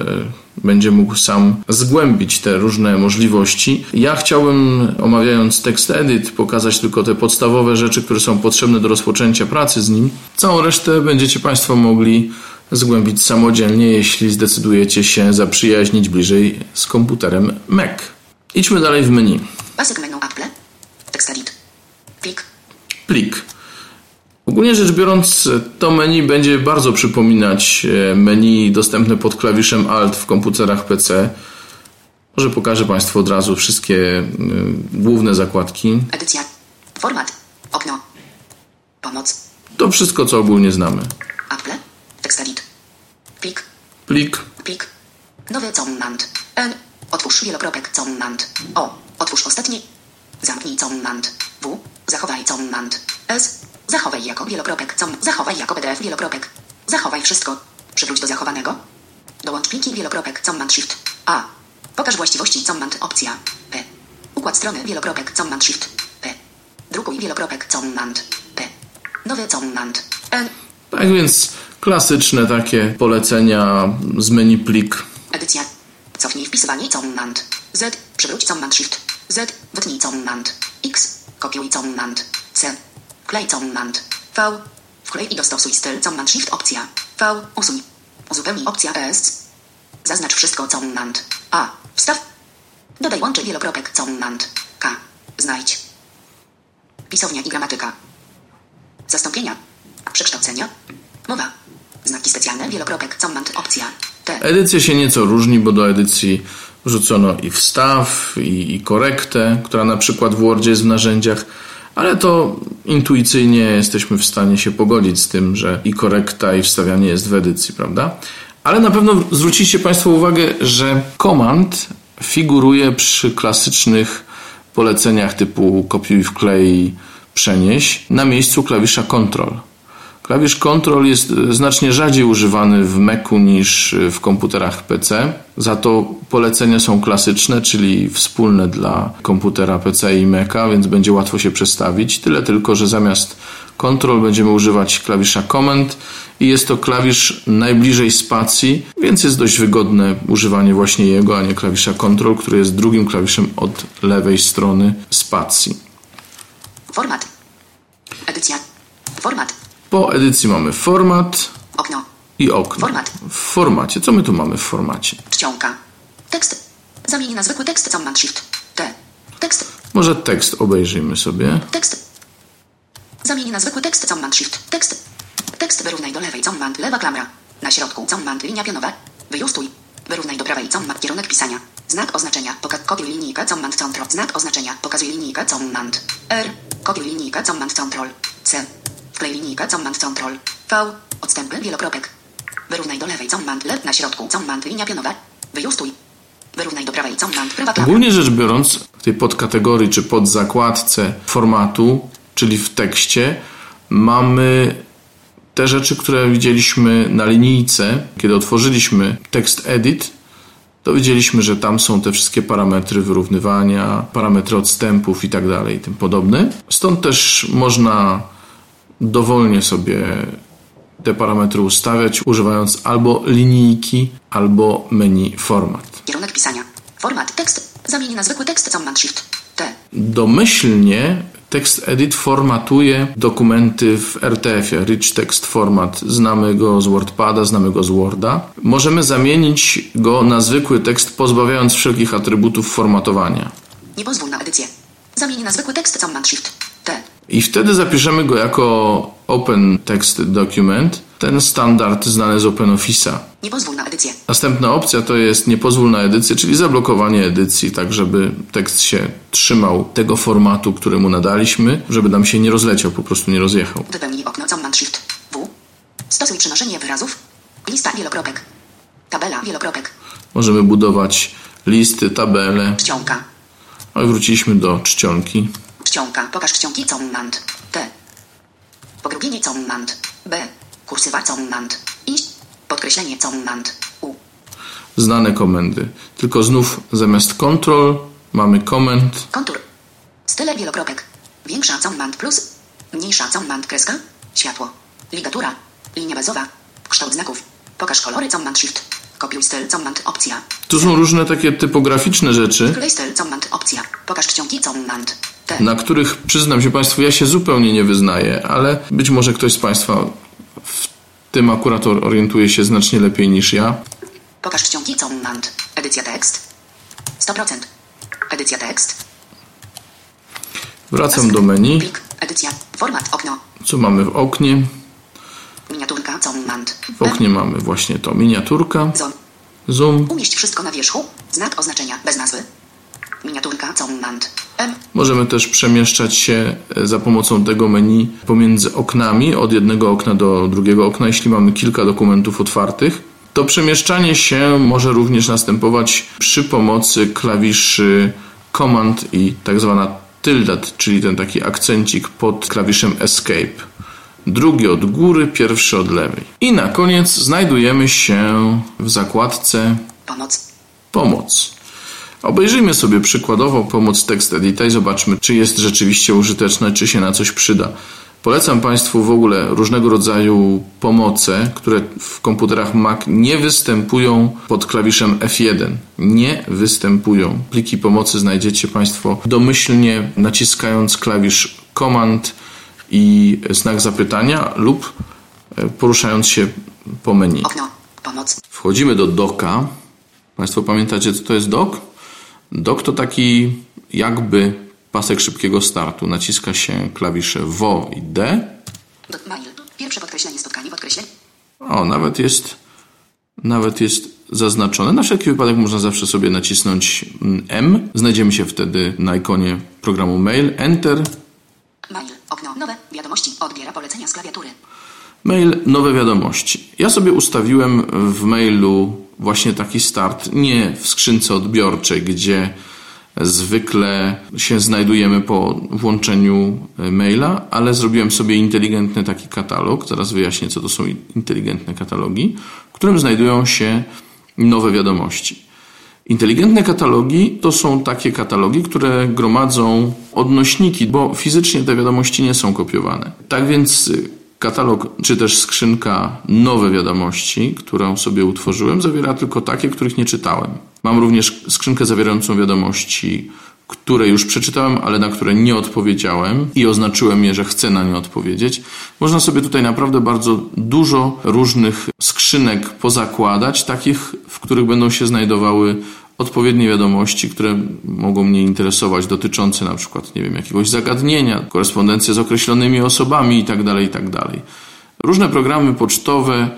będzie mógł sam zgłębić te różne możliwości. Ja chciałbym, omawiając tekst edit, pokazać tylko te podstawowe rzeczy, które są potrzebne do rozpoczęcia pracy z nim. Całą resztę będziecie Państwo mogli zgłębić samodzielnie, jeśli zdecydujecie się zaprzyjaźnić bliżej z komputerem Mac. Idźmy dalej w menu. Pasek menu Apple. Tekst edit. Plik. Plik. Ogólnie rzecz biorąc, to menu będzie bardzo przypominać e, menu dostępne pod klawiszem Alt w komputerach PC. Może pokażę Państwu od razu wszystkie y, główne zakładki. Edycja. Format. Okno. Pomoc. To wszystko, co ogólnie znamy. Apple. Tekst edit. Plik. Plik, Plik. Nowy command. N. Otwórz wielokropek command. O. Otwórz ostatni. Zamknij command. W. Zachowaj command. S. Zachowaj jako wielokropek com. Zachowaj jako PDF wielokropek. Zachowaj wszystko. Przywróć do zachowanego. Dołącz pliki wielokropek command shift. A. Pokaż właściwości command opcja. P. Układ strony wielokropek command shift. P. Drukuj wielokropek command. P. Nowy command. N. tak więc klasyczne takie polecenia z menu plik. Edycja. Cofnij wpisywanie command. Z. Przywróć command shift. Z. Wytnij command. X. Kopiuj command. C. Wklej command. V. Wklej i dostosuj styl command shift opcja. V. Usuń. Uzupełnij opcja S. Zaznacz wszystko command. A. Wstaw. Dodaj łączy wielokropek command. K. Znajdź. Pisownia i gramatyka. Zastąpienia. Przekształcenia. Mowa. Znaki specjalne wielokropek command opcja. T. Edycja się nieco różni, bo do edycji wrzucono i wstaw, i, i korektę, która na przykład w Wordzie jest w narzędziach, ale to intuicyjnie jesteśmy w stanie się pogodzić z tym, że i korekta, i wstawianie jest w edycji, prawda? Ale na pewno zwrócicie Państwo uwagę, że komand figuruje przy klasycznych poleceniach typu kopiuj, wklej, przenieś na miejscu klawisza Ctrl. Klawisz Ctrl jest e, znacznie rzadziej używany w Macu niż w komputerach PC. Za to polecenia są klasyczne, czyli wspólne dla komputera PC i Maca, więc będzie łatwo się przestawić. Tyle tylko, że zamiast Ctrl będziemy używać klawisza Command i jest to klawisz najbliżej spacji, więc jest dość wygodne używanie właśnie jego, a nie klawisza Ctrl, który jest drugim klawiszem od lewej strony spacji. Format. Edycja. Format. Po edycji mamy format Okno. i okno. Format. W formacie. Co my tu mamy w formacie? Czcionka. Tekst. Zamień na zwykły tekst command shift. T. Tekst. Może tekst obejrzyjmy sobie. Tekst. Zamień na zwykły tekst command shift. Tekst. Tekst wyrównaj do lewej command lewa klamra. Na środku command linia pionowa. Wyjustuj. Wyrównaj do prawej command kierunek pisania. Znak oznaczenia. Poka kopiuj linijkę command control. Znak oznaczenia. Pokazuj linijkę command. R. Kopiuj linijkę command control. C. Wklej linijkę command control. V. Odstępy wielokropek. Wyrównaj do lewej command left na środku command linia pionowa. Wyjustuj. Wyrównaj do prawej command prawa. Ogólnie rzecz biorąc, w tej podkategorii czy podzakładce formatu, czyli w tekście, mamy te rzeczy, które widzieliśmy na linijce, kiedy otworzyliśmy tekst edit, to widzieliśmy, że tam są te wszystkie parametry wyrównywania, parametry odstępów i tak dalej, tym podobne. Stąd też można dowolnie sobie te parametry ustawiać, używając albo linijki, albo menu format. Kierunek pisania. Format tekst. Zamień na zwykły tekst command shift. T. Domyślnie tekst edit formatuje dokumenty w RTF-ie, Rich Text Format. Znamy go z WordPada, znamy go z Worda. Możemy zamienić go na zwykły tekst, pozbawiając wszelkich atrybutów formatowania. Nie pozwól na edycję. Zamień na zwykły tekst Command Shift. I wtedy zapiszemy go jako Open Text Document, ten standard znany z OpenOffice'a. Nie pozwól na edycję. Następna opcja to jest nie pozwól na edycję, czyli zablokowanie edycji, tak żeby tekst się trzymał tego formatu, który mu nadaliśmy, żeby nam się nie rozleciał, po prostu nie rozjechał. Wypełnij okno Command Shift. W. Stosuj przenoszenie wyrazów. Lista wielokropek. Tabela wielokropek. Możemy budować listy, tabele. Czcionka. No i wróciliśmy do czcionki. Czcionka. Pokaż czcionki Command. T. Pogrubienie Command. B. Kursywa Command. Iść. Podkreślenie Command. U. Znane komendy. Tylko znów zamiast control mamy comment. Kontur. Style wielokropek. Większa Command plus. Mniejsza Command kreska. Światło. Ligatura. Linia bazowa. Kształt znaków. Pokaż kolory Command Shift. Kopiuj styl Command opcja. Tu są różne takie typograficzne rzeczy, Wyklej styl Command opcja. Pokaż czcionki Command. T. na których przyznam się Państwu, ja się zupełnie nie wyznaję, ale być może ktoś z Państwa w tym akurat or- orientuje się znacznie lepiej niż ja. Pokaż czcionki Command. Edycja tekst. 100%. Edycja tekst. Wracam do menu. Plik. Edycja. Format okno. Co mamy w oknie? Miniaturka Command. W oknie mamy właśnie to miniaturka, Zon. zoom. Umieść wszystko na wierzchu. Znak oznaczenia bez nazwy. Miniaturka Command. M. Możemy też przemieszczać się e, za pomocą tego menu pomiędzy oknami, od jednego okna do drugiego okna, jeśli mamy kilka dokumentów otwartych. To przemieszczanie się może również następować przy pomocy klawiszy Command i tak zwana tilde, czyli ten taki akcencik pod klawiszem Escape. Drugi od góry, pierwszy od lewej. I na koniec znajdujemy się w zakładce Pomoc. Pomoc. Obejrzyjmy sobie przykładowo pomoc Text Edita i zobaczmy, czy jest rzeczywiście użyteczna, czy się na coś przyda. Polecam Państwu w ogóle różnego rodzaju pomoce, które w komputerach Mac nie występują pod klawiszem F1. Nie występują. Pliki pomocy znajdziecie Państwo domyślnie naciskając klawisz Command i znak zapytania lub e, poruszając się po menu. Okno. Pomoc. Wchodzimy do doka. Państwo pamiętacie, co to jest dok? Dok to taki jakby pasek szybkiego startu. Naciska się klawisze WO i D. Mail. Pierwsze podkreślenie spotkanie podkreślenie. O, nawet jest, nawet jest zaznaczone. Na wszelki wypadek można zawsze sobie nacisnąć mm, M. Znajdziemy się wtedy na ikonie programu Mail. Enter. Mail. Okno. Nowe. Wiadomości. Odbiera polecenia z klawiatury. Mail, nowe wiadomości. Ja sobie ustawiłem w mailu właśnie taki start, nie w skrzynce odbiorczej, gdzie zwykle się znajdujemy po włączeniu maila, ale zrobiłem sobie inteligentny taki katalog. Zaraz wyjaśnię, co to są inteligentne katalogi, w którym znajdują się nowe wiadomości. Inteligentne katalogi to są takie katalogi, które gromadzą odnośniki, bo fizycznie te wiadomości nie są kopiowane. Tak więc katalog, czy też skrzynka nowe wiadomości, którą sobie utworzyłem, zawiera tylko takie, których nie czytałem. Mam również skrzynkę zawierającą wiadomości, które już przeczytałem, ale na które nie odpowiedziałem i oznaczyłem je, że chcę na nie odpowiedzieć. Można sobie tutaj naprawdę bardzo dużo różnych skrzynek pozakładać, takich, w których będą się znajdowały odpowiednie wiadomości, które mogą mnie interesować, dotyczące na przykład, nie wiem, jakiegoś zagadnienia, korespondencja z określonymi osobami itd., itd. Różne programy pocztowe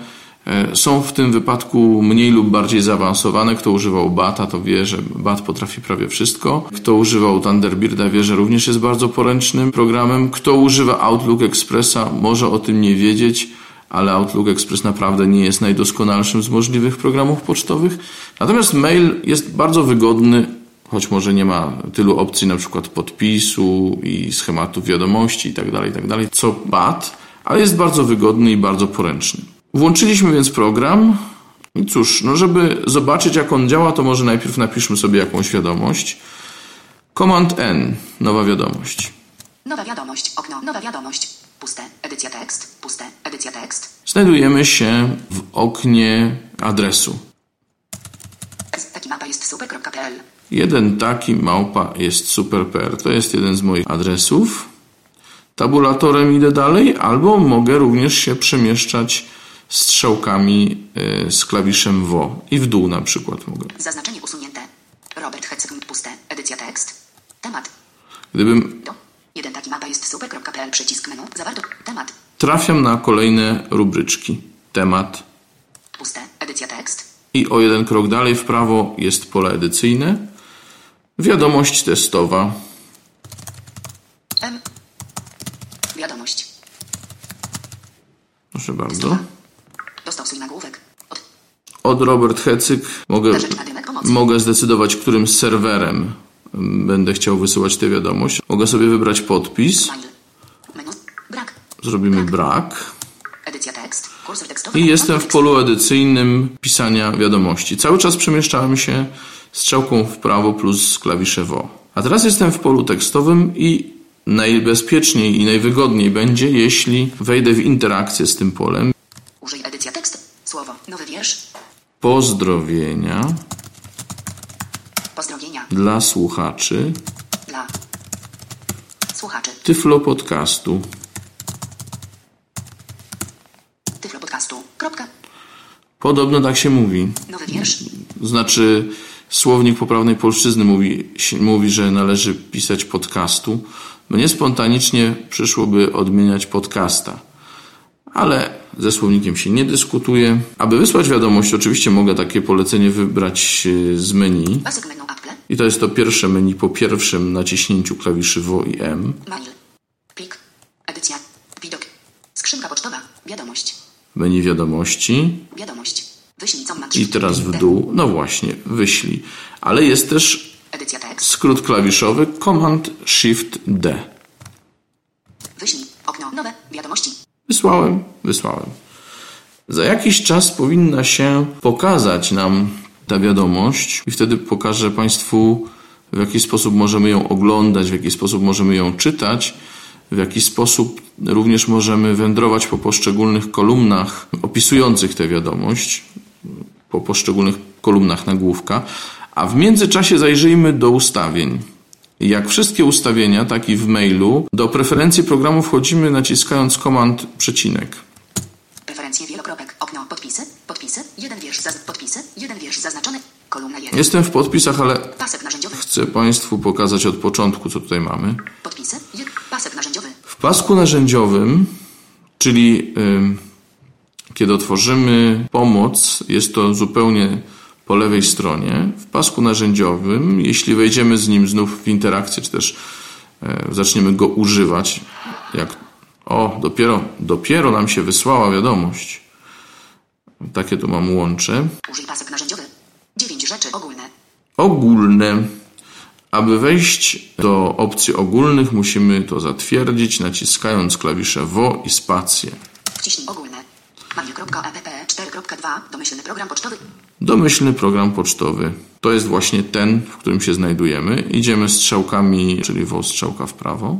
e, są w tym wypadku mniej lub bardziej zaawansowane. Kto używał BATA, to wie, że BAT potrafi prawie wszystko. Kto używał Thunderbirda, wie, że również jest bardzo poręcznym programem. Kto używa Outlook Expressa, może o tym nie wiedzieć, ale Outlook Express naprawdę nie jest najdoskonalszym z możliwych programów pocztowych. Natomiast mail jest bardzo wygodny, choć może nie ma tylu opcji, na przykład podpisu i schematów wiadomości itd., itd., co BAT, ale jest bardzo wygodny i bardzo poręczny. Włączyliśmy więc program i cóż, no żeby zobaczyć jak on działa, to może najpierw napiszmy sobie jakąś wiadomość. Command N, nowa wiadomość. Nowa wiadomość. Okno. Nowa wiadomość. Puste. Edycja tekst. Puste. Edycja tekst. Znajdujemy się w oknie adresu. Taki mapa jest super.pl. Jeden taki małpa jest super.pl. To jest jeden z moich adresów. Tabulatorem idę dalej, albo mogę również się przemieszczać strzałkami y, z klawiszem WO i w dół na przykład mogę. Zaznaczenie usunięte. Robert Hecyk. Puste. Edycja tekst. Temat. Gdybym Do. Jeden taki mapa jest super.pl przycisk menu. Zawarto. Temat. trafiam na kolejne rubryczki. Temat. Puste. Edycja tekst. I o jeden krok dalej w prawo jest pole edycyjne. Wiadomość testowa. M. Wiadomość. Proszę bardzo. Dostosuj nagłówek. Od. Od Robert Hecyk mogę, mogę zdecydować, którym serwerem będę chciał wysyłać tę wiadomość. Mogę sobie wybrać podpis. Zrobimy brak. I jestem w polu edycyjnym pisania wiadomości. Cały czas przemieszczałem się strzałką w prawo plus klawisze WO. A teraz jestem w polu tekstowym i najbezpieczniej i najwygodniej będzie, jeśli wejdę w interakcję z tym polem. Użyj edycja tekst. Słowo. Nowy wiersz. Pozdrowienia. Dla słuchaczy Dla. Słuchaczy. Tyflo Podcastu. Tyflo podcastu. Kropka. Podobno tak się mówi. Nowy wiersz. Znaczy, słownik poprawnej polszczyzny mówi, mówi, że należy pisać podcastu. Mnie spontanicznie przyszłoby odmieniać podcasta. Ale ze słownikiem się nie dyskutuje. Aby wysłać wiadomość, oczywiście mogę takie polecenie wybrać e, z menu. Pasek menu Apple. I to jest to pierwsze menu po pierwszym naciśnięciu klawiszy WO i M. Mail. Plik. Edycja. Widok. Skrzynka pocztowa. Wiadomość. Menu wiadomości. Wiadomość. Wyślij co I teraz w dół. No właśnie, wyślij. Ale jest też skrót klawiszowy Command Shift D. Wyślij. Okno. Nowe. Wiadomości. Wysłałem, wysłałem. Za jakiś czas powinna się pokazać nam ta wiadomość i wtedy pokażę Państwu, w jaki sposób możemy ją oglądać, w jaki sposób możemy ją czytać, w jaki sposób również możemy wędrować po poszczególnych kolumnach opisujących tę wiadomość, po poszczególnych kolumnach nagłówka, a w międzyczasie zajrzyjmy do ustawień. Jak wszystkie ustawienia, tak i w mailu, do preferencji programu wchodzimy naciskając komand przecinek. Preferencje wielokropek. Okno. Podpisy. Podpisy. Jeden wiersz. Zaz... Podpisy. Jeden wiersz zaznaczony. Kolumna 1. Jestem w podpisach, ale Pasek narzędziowy. chcę Państwu pokazać od początku, co tutaj mamy. Podpisy. Jed... Pasek narzędziowy. W pasku narzędziowym, czyli kiedy otworzymy pomoc, jest to zupełnie po lewej stronie. W pasku narzędziowym, jeśli wejdziemy z nim znów w interakcję, czy też e, zaczniemy go używać, jak o, dopiero, dopiero nam się wysłała wiadomość. Takie tu mam łącze. Użyj pasek narzędziowy. Dziewięć rzeczy ogólne. ogólne. Aby wejść do opcji ogólnych, musimy to zatwierdzić, naciskając klawisze WO i spację. Wciśnij ogólne. Mail.app 4.2. Domyślny program pocztowy. Domyślny program pocztowy. To jest właśnie ten, w którym się znajdujemy. Idziemy strzałkami, czyli WO strzałka w prawo.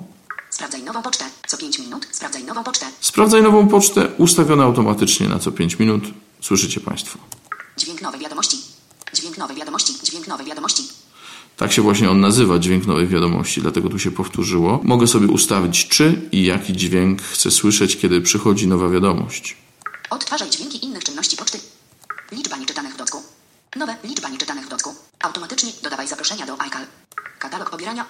Sprawdzaj nową pocztę. Co 5 minut. Sprawdzaj nową pocztę. Sprawdzaj nową pocztę, ustawione automatycznie na co 5 minut. Słyszycie Państwo. Dźwięk nowej wiadomości. Dźwięk nowej wiadomości. Dźwięk nowej wiadomości. Tak się właśnie on nazywa, dźwięk nowej wiadomości, dlatego tu się powtórzyło. Mogę sobie ustawić, czy i jaki dźwięk chcę słyszeć, kiedy przychodzi nowa wiadomość. Odtwarzaj dźwięki innych czynności poczty. Liczba nieczytanych w docku. Nowe liczba nieczytanych w docku. Automatycznie dodawaj zaproszenia do iCal. Katalog pobierania.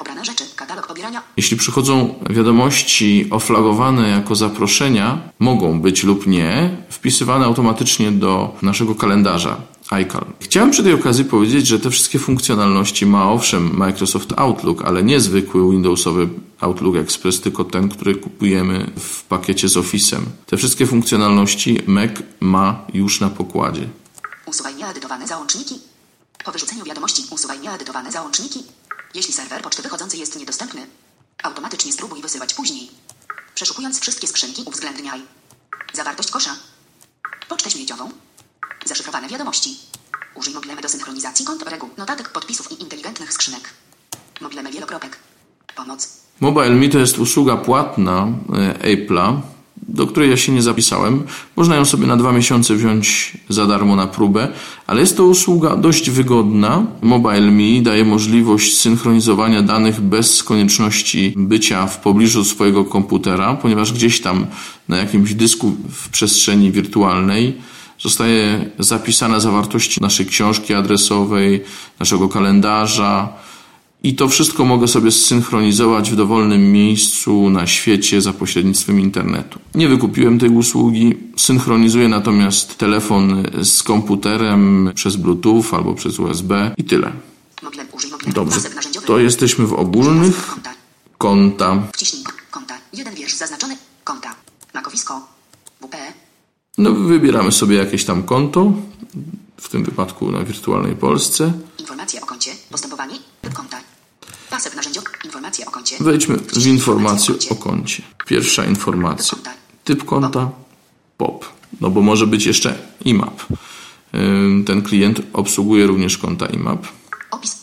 Pobrane rzeczy. Katalog pobierania. Jeśli przychodzą wiadomości oflagowane jako zaproszenia, mogą być lub nie wpisywane automatycznie do naszego kalendarza iCal. Chciałem przy tej okazji powiedzieć, że te wszystkie funkcjonalności ma owszem Microsoft Outlook, ale nie zwykły Windowsowy Outlook Express, tylko ten, który kupujemy w pakiecie z Office'em. Te wszystkie funkcjonalności Mac ma już na pokładzie. Usuwaj nieedytowane załączniki. Po wyrzuceniu wiadomości usuwaj nieedytowane załączniki. Jeśli serwer poczty wychodzący jest niedostępny, automatycznie spróbuj wysyłać później. Przeszukując wszystkie skrzynki uwzględniaj. Zawartość kosza. Pocztę śmieciową. Zaszyfrowane wiadomości. Użyj mobilemy do synchronizacji kont, reguł, notatek, podpisów i inteligentnych skrzynek. Mobilemy wielokropek. Pomoc. MobileMe to jest usługa płatna e, Apple'a, do której ja się nie zapisałem. Można ją sobie na dwa miesiące wziąć za darmo na próbę, ale jest to usługa dość wygodna. MobileMe daje możliwość synchronizowania danych bez konieczności bycia w pobliżu swojego komputera, ponieważ gdzieś tam na jakimś dysku w przestrzeni wirtualnej zostaje zapisana zawartość naszej książki adresowej, naszego kalendarza, I to wszystko mogę sobie zsynchronizować w dowolnym miejscu na świecie za pośrednictwem internetu. Nie wykupiłem tej usługi, synchronizuję natomiast telefon z komputerem przez Bluetooth albo przez USB i tyle. Dobrze, to jesteśmy w ogólnych Konta. konta. Wciśnij konta. Jeden wiersz zaznaczony. Konta. Makowisko. WP. No, wybieramy sobie jakieś tam konto, w tym wypadku na wirtualnej Polsce. Informacje o koncie. Postępowanie. Typ konta. Pasek narzędziowy. Informacje o koncie. Wejdźmy w informację o koncie. Pierwsza informacja. Typ konta POP. No bo może być jeszcze IMAP. Ten klient obsługuje również konta IMAP. Opis.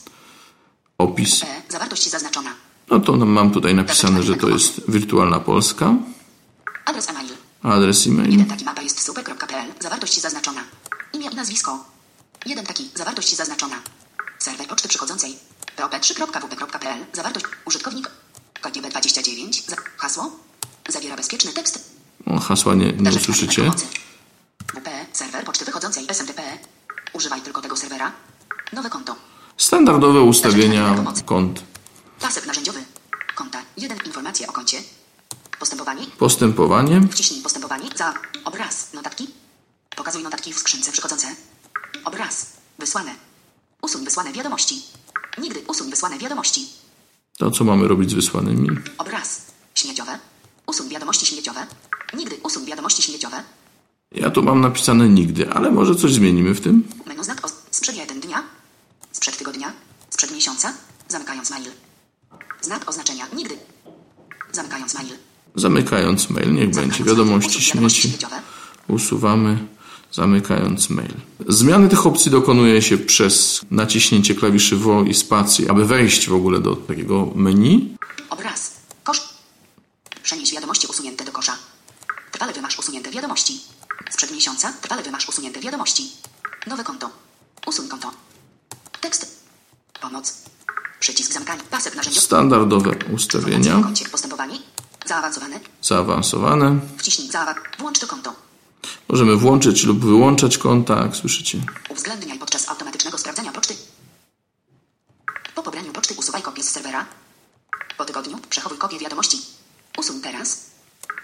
Opis. P. Zawartość zaznaczona. No to mam tutaj napisane, że to jest wirtualna Polska. Adres e-mail. Adres e-mail. Jeden taki mapa jest super.pl. Zawartość zaznaczona. Imię i nazwisko. Jeden taki. Zawartość zaznaczona. Serwer poczty przychodzącej. pop3.wp.pl. Zawartość. Użytkownik. Kod 29 Za... Hasło. Zawiera bezpieczny tekst. O, hasła nie, nie usłyszycie. WP. Serwer poczty wychodzącej. SMTP. Używaj tylko tego serwera. Nowe konto. Standardowe ustawienia kont. Pasek narzędziowy. Konta. Jeden. Informacje o koncie. Postępowanie. Postępowanie. Wciśnij postępowanie za obraz. Notatki. Pokazuj notatki w skrzynce przychodzące. Obraz. Wysłane. Usuń wysłane wiadomości. Nigdy usuń wysłane wiadomości. To co mamy robić z wysłanymi? Obraz. Śmieciowe. Usuń wiadomości śmieciowe. Nigdy usuń wiadomości śmieciowe. Ja tu mam napisane nigdy, ale może coś zmienimy w tym? Menu znak o... sprzed jeden dnia. Sprzed tygodnia. Sprzed miesiąca. Zamykając mail. Znak oznaczenia. Nigdy. Zamykając mail. Zamykając mail, niech będzie Zamykając wiadomości mail. Usuń wiadomości śmieci. śmieciowe. Usuwamy, zamykając mail. Zmiany tych opcji dokonuje się przez naciśnięcie klawiszy WO i spacji, aby wejść w ogóle do takiego menu. Obraz. Kosz. Przenieś wiadomości usunięte do kosza. Trwale wymasz usunięte wiadomości. Sprzed miesiąca. Trwale wymasz usunięte wiadomości. Nowe konto. Usuń konto. Tekst. Pomoc. Przycisk zamykania. Pasek narzędziowy. Standardowe ustawienia. Postępowanie. Zaawansowane. zaawansowane. Wciśnij zaawak. Włącz to konto. Możemy włączyć lub wyłączać konta, słyszycie. Uwzględniaj podczas automatycznego sprawdzania poczty. Po pobraniu poczty usuwaj kopię z serwera. Po tygodniu przechowuj kopię wiadomości. Usuń teraz.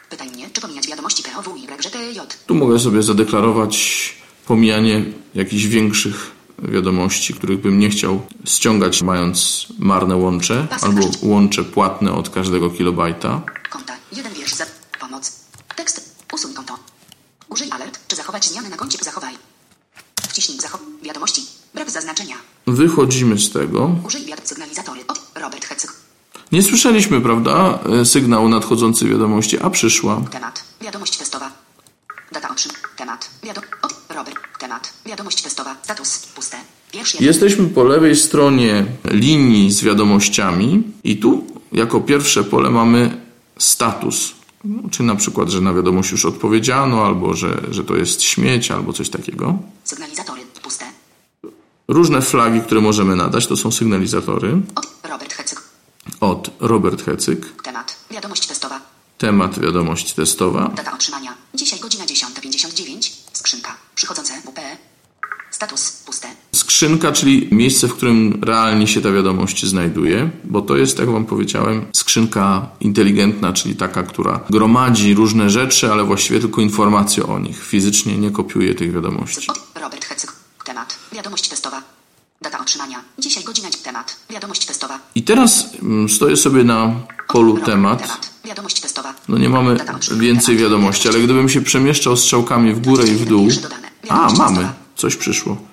Pytaj mnie, czy pomijać wiadomości POW i YGTJ. Tu mogę sobie zadeklarować pomijanie jakichś większych wiadomości, których bym nie chciał ściągać, mając marne łącze, albo łącze płatne od każdego kilobajta. Konta. Jeden wiersz za pomoc. Tekst. Usuń konto. Użyj alert, czy zachować zmiany na koncie. Zachowaj. Wciśnij zachow... Wiadomości. Brak zaznaczenia. Wychodzimy z tego. Użyj wiad sygnalizatory. Od Robert Hecyk. Nie słyszeliśmy, prawda, e, sygnału nadchodzącej wiadomości, a przyszła. Temat. Wiadomość testowa. Data otrzym. Temat. Wiado... Od Robert. Temat. Wiadomość testowa. Status. Puste. Jeden. Jesteśmy po lewej stronie linii z wiadomościami i tu jako pierwsze pole mamy status. No, Czy na przykład, że na wiadomość już odpowiedziano, albo że, że to jest śmieć, albo coś takiego. Sygnalizatory. Puste. Różne flagi, które możemy nadać, to są sygnalizatory. Od Robert Hecyk. Od Robert Hecyk. Temat. Wiadomość testowa. Temat wiadomość testowa. Data otrzymania. Dzisiaj godzina 10.59. Skrzynka. Przychodzące WP. Status. Puste. Skrzynka, czyli miejsce, w którym realnie się ta wiadomość znajduje, bo to jest, jak Wam powiedziałem, skrzynka inteligentna, czyli taka, która gromadzi różne rzeczy, ale właściwie tylko informacje o nich. Fizycznie nie kopiuje tych wiadomości. Robert Hecyk. Temat. Wiadomość testowa. Data otrzymania. Dzisiaj godzina. Temat. Wiadomość testowa. I teraz mm, stoję sobie na polu temat. Wiadomość testowa. No nie mamy więcej wiadomości, ale gdybym się przemieszczał strzałkami w górę i w dół. A, mamy. Coś przyszło.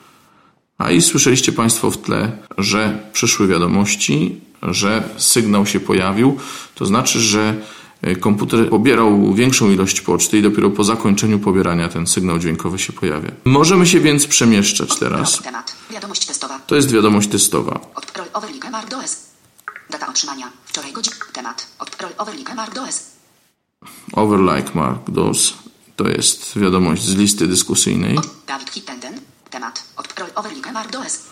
A i słyszeliście Państwo w tle, że przyszły wiadomości, że sygnał się pojawił. To znaczy, że e, komputer pobierał większą ilość poczty i dopiero po zakończeniu pobierania ten sygnał dźwiękowy się pojawia. Możemy się więc przemieszczać teraz. Temat. Wiadomość testowa. To jest wiadomość testowa. Does. Data otrzymania. Wczoraj godzina. Temat. Overlike Mark Does. Overlike Mark DOS. To jest wiadomość z listy dyskusyjnej. Od Dawid Hittenden. Temat. Od Roy Overlike Mark Does.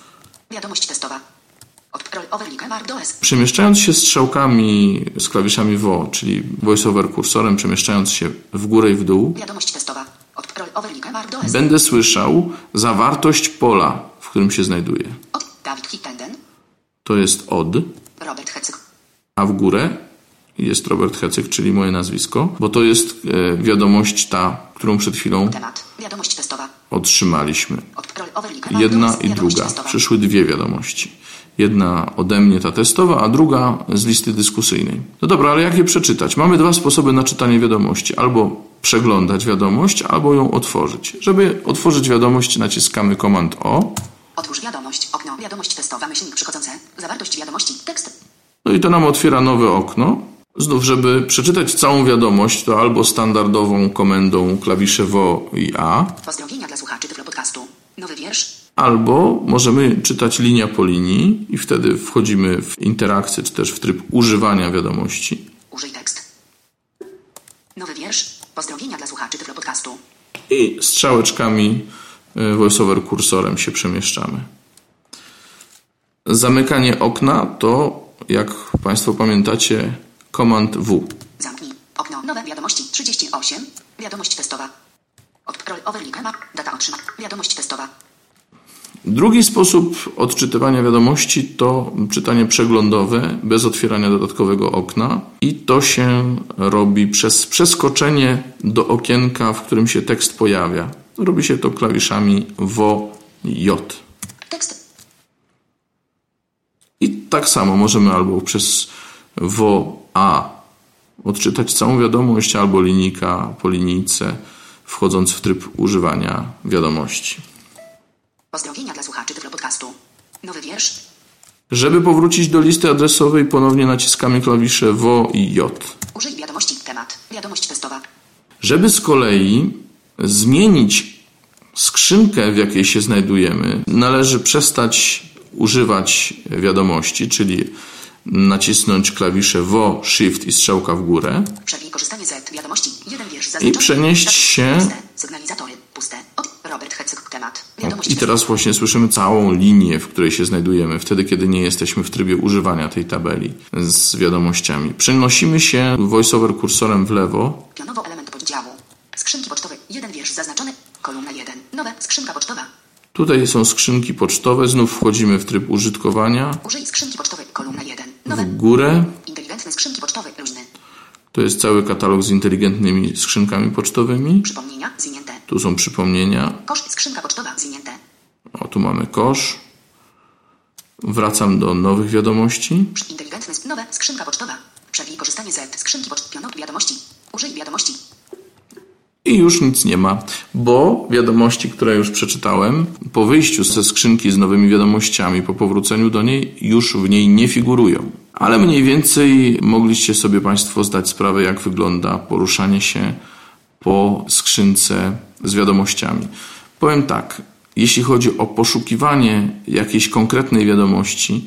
Wiadomość testowa. Od Roy Overlike Mark Does. Przemieszczając się strzałkami z klawiszami WO, czyli voiceover kursorem, przemieszczając się w górę i w dół, Wiadomość testowa. Od Roy Overlike Mark Does. będę słyszał zawartość pola, w którym się znajduję. Od Dawid Hittenden. To jest od. Robert Hecyk. A w górę jest Robert Hecyk, czyli moje nazwisko, bo to jest e, wiadomość ta, którą przed chwilą Temat. Wiadomość testowa. Otrzymaliśmy. Jedna i druga. Przyszły dwie wiadomości. Jedna ode mnie, ta testowa, a druga z listy dyskusyjnej. No dobra, ale jak je przeczytać? Mamy dwa sposoby na czytanie wiadomości. Albo przeglądać wiadomość, albo ją otworzyć. Żeby otworzyć wiadomość, naciskamy Command O. Otwórz wiadomość. Okno. Wiadomość testowa. Myślnik przychodzące. Zawartość wiadomości. Tekst. No i to nam otwiera nowe okno. Znów, żeby przeczytać całą wiadomość, to albo standardową komendą klawisze WO i A, Pozdrowienia dla słuchaczy Tyflo Podcastu. Nowy wiersz. albo możemy czytać linia po linii i wtedy wchodzimy w interakcję, czy też w tryb używania wiadomości. Użyj tekst. Nowy wiersz. Pozdrowienia dla słuchaczy Tyflo Podcastu. I strzałeczkami y, voiceover kursorem się przemieszczamy. Zamykanie okna to, jak Państwo pamiętacie, komand W. Zamknij. Okno. Nowe wiadomości. 38. Wiadomość testowa. Od rol overlink. Map. Data otrzymana. Wiadomość testowa. Drugi sposób odczytywania wiadomości to czytanie przeglądowe bez otwierania dodatkowego okna i to się robi przez przeskoczenie do okienka, w którym się tekst pojawia. Robi się to klawiszami WO J. Tekst. I tak samo możemy albo przez WO A odczytać całą wiadomość, albo linijka po linijce, wchodząc w tryb używania wiadomości. Pozdrowienia dla słuchaczy Tyflo Podcastu. Nowy wiersz. Żeby powrócić do listy adresowej, ponownie naciskamy klawisze WO i J. Użyj wiadomości. Temat. Wiadomość testowa. Żeby z kolei zmienić skrzynkę, w jakiej się znajdujemy, należy przestać używać wiadomości, czyli nacisnąć klawisze WO, Shift i strzałka w górę z wiadomości. Wiersz i przenieść się. Puste. I teraz właśnie słyszymy całą linię, w której się znajdujemy, wtedy kiedy nie jesteśmy w trybie używania tej tabeli z wiadomościami. Przenosimy się voiceover kursorem w lewo Pionowo element poddziału. Skrzynki pocztowe. Jeden wiersz zaznaczony. Kolumna 1. Nowe. Skrzynka pocztowa. Tutaj są skrzynki pocztowe, znów wchodzimy w tryb użytkowania. Użyj skrzynki pocztowej. Kolumna 1. Nowe. W górę Inteligentne skrzynki pocztowe. Luźny. to jest cały katalog z inteligentnymi skrzynkami pocztowymi. Przypomnienia. Zwinięte. Tu są przypomnienia. Kosz. Skrzynka pocztowa. Zwinięte. O, tu mamy kosz. Wracam do nowych wiadomości. Inteligentne. Nowe. Skrzynka pocztowa. Przewij korzystanie z skrzynki pocztowej. Wiadomości. Użyj wiadomości. I już nic nie ma, bo wiadomości, które już przeczytałem, po wyjściu ze skrzynki z nowymi wiadomościami, po powróceniu do niej, już w niej nie figurują. Ale mniej więcej mogliście sobie Państwo zdać sprawę, jak wygląda poruszanie się po skrzynce z wiadomościami. Powiem tak, jeśli chodzi o poszukiwanie jakiejś konkretnej wiadomości,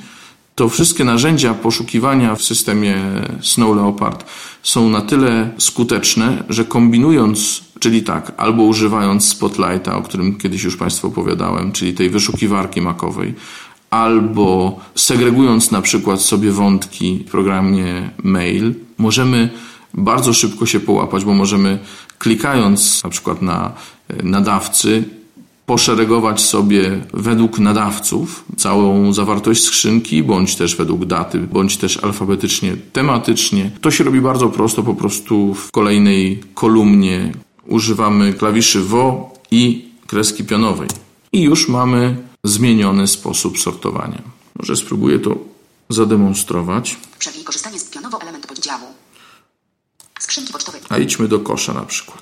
to wszystkie narzędzia poszukiwania w systemie Snow Leopard są na tyle skuteczne, że kombinując, czyli tak, albo używając Spotlighta, o którym kiedyś już Państwu opowiadałem, czyli tej wyszukiwarki makowej, albo segregując na przykład sobie wątki w programie mail, możemy bardzo szybko się połapać, bo możemy klikając na przykład na e, nadawcy, poszeregować sobie według nadawców całą zawartość skrzynki, bądź też według daty, bądź też alfabetycznie, tematycznie. To się robi bardzo prosto, po prostu w kolejnej kolumnie używamy klawiszy WO i kreski pionowej. I już mamy zmieniony sposób sortowania. Może spróbuję to zademonstrować. Przewij korzystanie z pionowo element poddziału. Skrzynki pocztowe. A idźmy do kosza na przykład.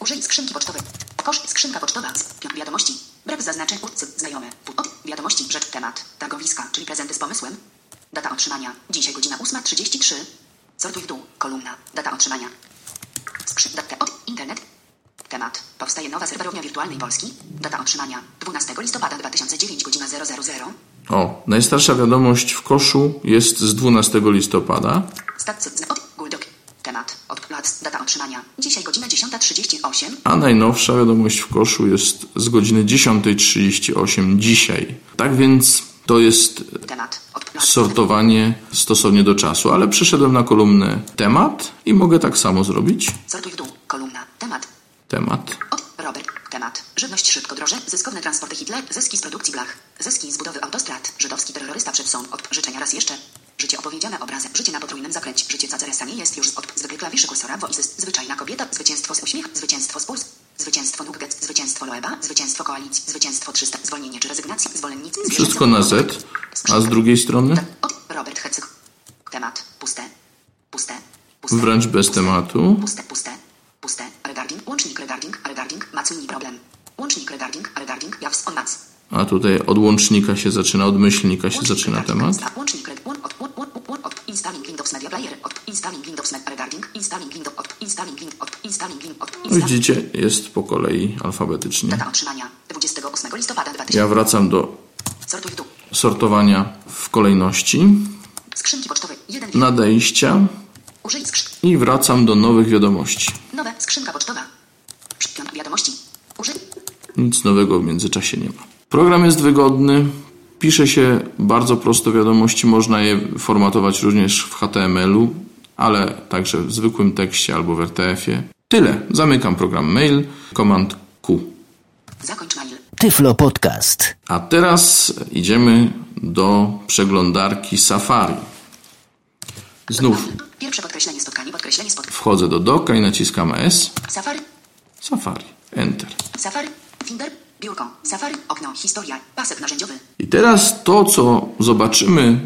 Użyj skrzynki pocztowej. Kosz, skrzynka pocztowa. Pion, wiadomości. Brak zaznaczeń. Ucy, znajome. Od, wiadomości, rzecz, temat. Tagowiska, czyli prezenty z pomysłem. Data otrzymania. Dzisiaj godzina 8.33. Sortuj w dół. Kolumna. Data otrzymania. Skrzyn, data, od, internet. Temat. Powstaje nowa serwerownia wirtualnej Polski. Data otrzymania. 12 listopada 2009, godzina 000. O, najstarsza wiadomość w koszu jest z 12 listopada. Temat. Data otrzymania. Dzisiaj godzina 10.38. A najnowsza wiadomość w koszu jest z godziny 10.38 dzisiaj. Tak więc to jest sortowanie stosownie do czasu, ale przeszedłem na kolumnę temat i mogę tak samo zrobić. Sortuj w dół. Kolumna. Temat. Temat. Od Robert. Temat. Żywność szybko droże. Zyskowne transporty Hitler. Zyski z produkcji blach. Zyski z budowy autostrad. Żydowski terrorysta przed sąd. Od życzenia raz jeszcze. Życie opowiedziane obrazem. Życie na potrójnym zakręcie. Życie Cazaresa nie jest już od zwykłe klawisze kursora, voices. Zwyczajna kobieta. Zwycięstwo z uśmiech. Zwycięstwo z puls. Zwycięstwo Nugget. Zwycięstwo Loeba. Zwycięstwo koalicji. Zwycięstwo 300. Zwolnienie czy rezygnacji. Zwolennicy. Wszystko na Z, a z drugiej strony Od Robert Hecyk. Temat. Puste. Puste. Puste. wręcz bez tematu. Puste, puste, puste. Regarding, łącznik regarding, macylni problem. Łącznik regarding, jaws on mac. A tutaj od łącznika się zaczyna, od myślnika się zaczyna temat. Łącznik od, od installing Windows Media Player, od installing Windows Media regarding, installing Windows, od installing Windows, od installing Windows, od Widzicie, jest po kolei alfabetycznie. Data otrzymania 28 listopada 2000. Ja wracam do sortowania w kolejności, Skrzynki pocztowe 1 nadejścia Użyj i wracam do nowych wiadomości. Nowe skrzynka pocztowa. Pion wiadomości. Użyj. Nic nowego w międzyczasie nie ma. Program jest wygodny, pisze się bardzo prosto wiadomości, można je formatować również w HTML-u, ale także w zwykłym tekście albo w RTF-ie. Tyle. Zamykam program mail, komand Q. Zakończ mail. Tyflo Podcast. A teraz idziemy do przeglądarki Safari. Znów Pierwsze podkreślenie spotkanie, podkreślenie spotkanie. wchodzę do doka i naciskam S. Safari, Safari. Enter. Safari, Finder, biurko, Safari, okno, historia, pasek narzędziowy. I teraz to, co zobaczymy,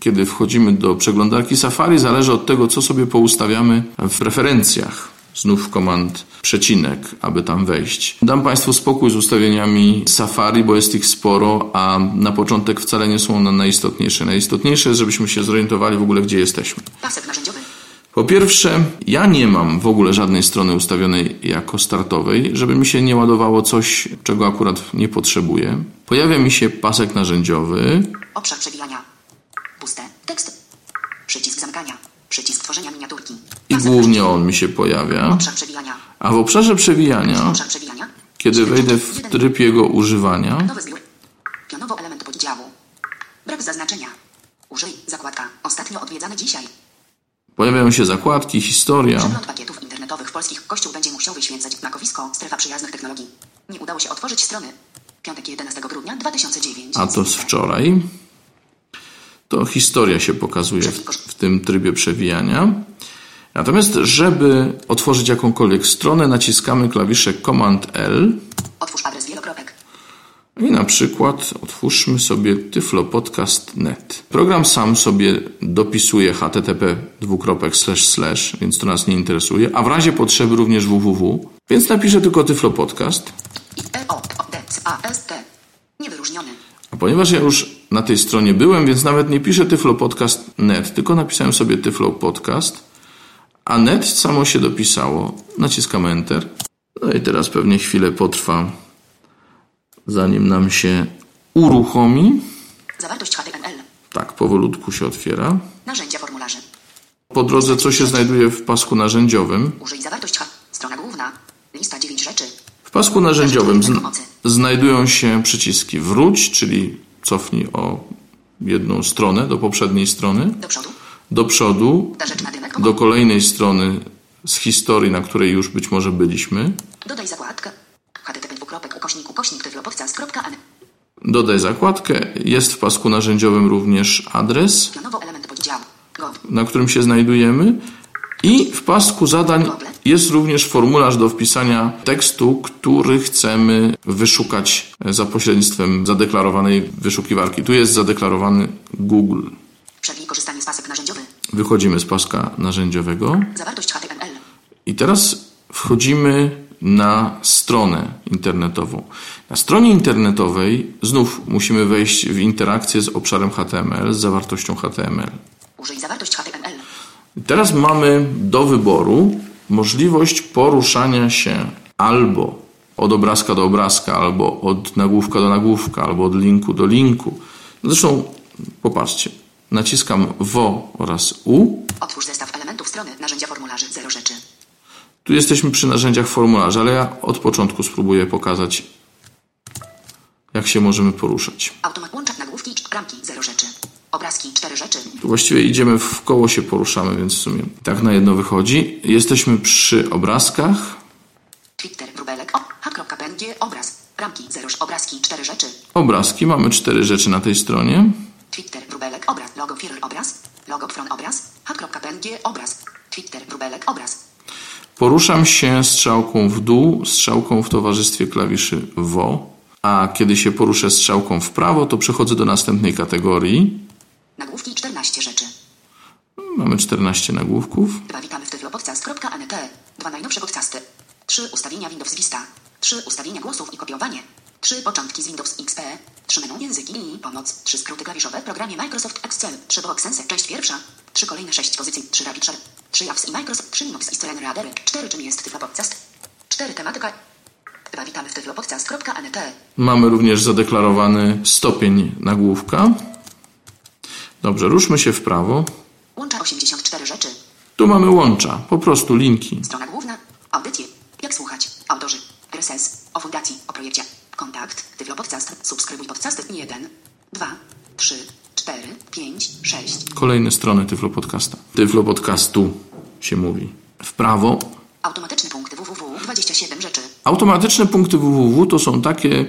kiedy wchodzimy do przeglądarki Safari, zależy od tego, co sobie poustawiamy w preferencjach. Znów komand przecinek, aby tam wejść. Dam Państwu spokój z ustawieniami Safari, bo jest ich sporo, a na początek wcale nie są one najistotniejsze. Najistotniejsze jest, żebyśmy się zorientowali w ogóle, gdzie jesteśmy. Pasek narzędziowy. Po pierwsze, ja nie mam w ogóle żadnej strony ustawionej jako startowej, żeby mi się nie ładowało coś, czego akurat nie potrzebuję. Pojawia mi się pasek narzędziowy, Obszar przewijania. Puste. Tekst. Przycisk zamykania. Przycisk tworzenia miniaturki. i głównie on mi się pojawia. Obszar przewijania. A w obszarze przewijania, Obszar przewijania. kiedy wejdę w tryb jego używania, Nowy zbiór. Pionowo element poddziału. Brak zaznaczenia. Użyj. Zakładka. Ostatnio odwiedzany dzisiaj. Pojawiają się zakładki, historia. Przegląd pakietów internetowych polskich. Kościół będzie musiał wyświęcać znakowisko Strefa przyjaznych technologii. Nie udało się otworzyć strony. Piątek 11 grudnia 2009. A to z wczoraj. To historia się pokazuje w, w tym trybie przewijania. Natomiast, żeby otworzyć jakąkolwiek stronę, naciskamy klawisze Command L Otwórz adres wielokropek. I na przykład otwórzmy sobie tyflopodcast.net. Program sam sobie dopisuje http dwukropek slash slash, więc to nas nie interesuje, a w razie potrzeby również www, więc napiszę tylko tyflopodcast. A ponieważ ja już na tej stronie byłem, więc nawet nie piszę tyflopodcast.net, tylko napisałem sobie tyflopodcast, a net samo się dopisało. Naciskam Enter. No i teraz pewnie chwilę potrwa, zanim nam się uruchomi. Zawartość HTML. Tak, powolutku się otwiera. Narzędzia formularzy. Po drodze, co się znajduje w pasku narzędziowym? Użyj zawartość H. Strona główna. Lista 9 rzeczy. W pasku narzędziowym zn- znajdują się przyciski wróć, czyli cofnij o jedną stronę do poprzedniej strony. Do przodu. do przodu, do kolejnej strony z historii, na której już być może byliśmy. Dodaj zakładkę. http ukośnik ukośnik. Dodaj zakładkę. Jest w pasku narzędziowym również adres, na którym się znajdujemy. I w pasku zadań jest również formularz do wpisania tekstu, który chcemy wyszukać za pośrednictwem zadeklarowanej wyszukiwarki. Tu jest zadeklarowany Google. Przewij korzystanie z pasek narzędziowy. Wychodzimy z paska narzędziowego. Zawartość HTML. I teraz wchodzimy na stronę internetową. Na stronie internetowej znów musimy wejść w interakcję z obszarem HTML, z zawartością HTML. Użyj zawartość HTML. Teraz mamy do wyboru możliwość poruszania się albo od obrazka do obrazka, albo od nagłówka do nagłówka, albo od linku do linku. Zresztą popatrzcie, naciskam WO oraz U Otwórz zestaw elementów strony. Narzędzia formularzy. Zero rzeczy. Tu jesteśmy przy narzędziach formularza, ale ja od początku spróbuję pokazać, jak się możemy poruszać. Automat łączak nagłówki. Ramki. Zero rzeczy. Obrazki. Cztery rzeczy. Tu właściwie idziemy w koło się poruszamy, więc w sumie tak na jedno wychodzi. Jesteśmy przy obrazkach. Twitter. Wróbelek. O. H.png. Obraz. Ramki. Zero. Obrazki. Cztery rzeczy. Obrazki, mamy cztery rzeczy na tej stronie. Twitter. Wróbelek. Obraz. Logo. Firl. Obraz. Logo. Front obraz. Hack.png obraz. Twitter wróbelek obraz. Poruszam się strzałką w dół, strzałką w towarzystwie klawiszy WO, a kiedy się poruszę strzałką w prawo, to przechodzę do następnej kategorii. Nagłówki 14 rzeczy. Mamy 14 nagłówków. 2 witamy w tyflopodcast.net. 2 najnowsze podcasty. 3 ustawienia Windows Vista. 3 ustawienia głosów i kopiowanie. 3 początki z Windows XP. 3 menu języki i pomoc. 3 skróty klawiszowe w programie Microsoft Excel. 3 Boxense, część pierwsza. 3 kolejne 6 pozycji. 3 Rapid Share. 3 Apps i Microsoft. 3 Linux i Screen Readery. 4 czym jest Tyflopodcast. 4 tematyka. 2 witamy w tyflopodcast.net. Mamy również zadeklarowany stopień nagłówka. Dobrze, ruszmy się w prawo. Łącza 84 rzeczy. Tu mamy łącza, po prostu linki. Strona główna. Audycje. Jak słuchać. Autorzy. RSS. O fundacji. O projekcie. Kontakt. Tyflo Podcast. Subskrybuj podcasty. 1, 2, 3, 4, 5, 6. Kolejne strony Tyflo Podcasta. Tyflo Podcastu się mówi. W prawo. Automatyczne punkty www. 27 rzeczy. Automatyczne punkty www to są takie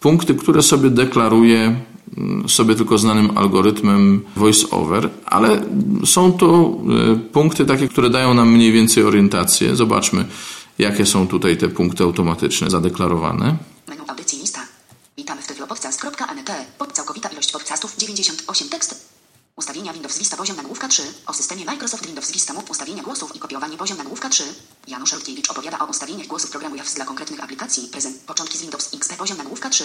punkty, które sobie deklaruje mm, sobie tylko znanym algorytmem voiceover, ale są to y, punkty takie, które dają nam mniej więcej orientację. Zobaczmy, jakie są tutaj te punkty automatyczne zadeklarowane. Menu audycji lista. Tyflopodcast.net. Pod całkowita ilość podcastów 98 tekst. Ustawienia Windows Vista poziom nagłówka 3. O systemie Microsoft Windows Vista mów ustawienia głosów i kopiowanie poziom nagłówka 3. Janusz Rutkiewicz opowiada o ustawieniach głosów programu JAWS dla konkretnych aplikacji. Prezent. Początki z Windows XP poziom nagłówka 3.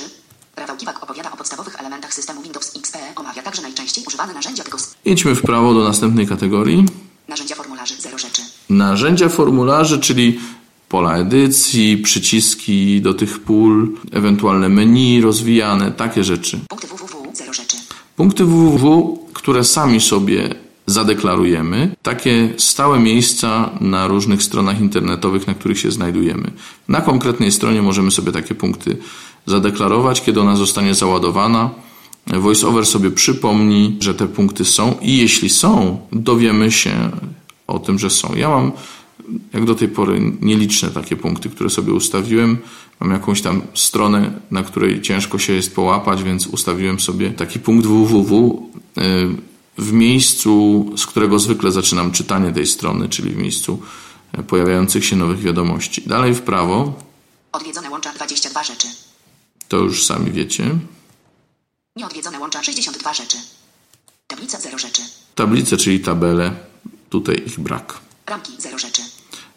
Rafał Kiwak opowiada o podstawowych elementach systemu Windows XP. Omawia także najczęściej używane narzędzia tego Idźmy w prawo do następnej kategorii. narzędzia formularzy 0 rzeczy. Narzędzia formularzy, czyli pola edycji, przyciski do tych pól, ewentualne menu rozwijane, takie rzeczy. Punkty www 0 rzeczy. Punkty www, które sami sobie zadeklarujemy, takie stałe miejsca na różnych stronach internetowych, na których się znajdujemy. Na konkretnej stronie możemy sobie takie punkty zadeklarować, kiedy ona zostanie załadowana. VoiceOver sobie przypomni, że te punkty są i jeśli są, dowiemy się o tym, że są. Ja mam jak do tej pory nieliczne takie punkty, które sobie ustawiłem. Mam jakąś tam stronę, na której ciężko się jest połapać, więc ustawiłem sobie taki punkt www y, w miejscu, z którego zwykle zaczynam czytanie tej strony, czyli w miejscu y, pojawiających się nowych wiadomości. Dalej w prawo, Odwiedzone łącza 22 rzeczy. to już sami wiecie. Nieodwiedzone łącza 62 rzeczy. Tablica 0 rzeczy. Tablice, czyli tabele, tutaj ich brak. Ramki 0 rzeczy.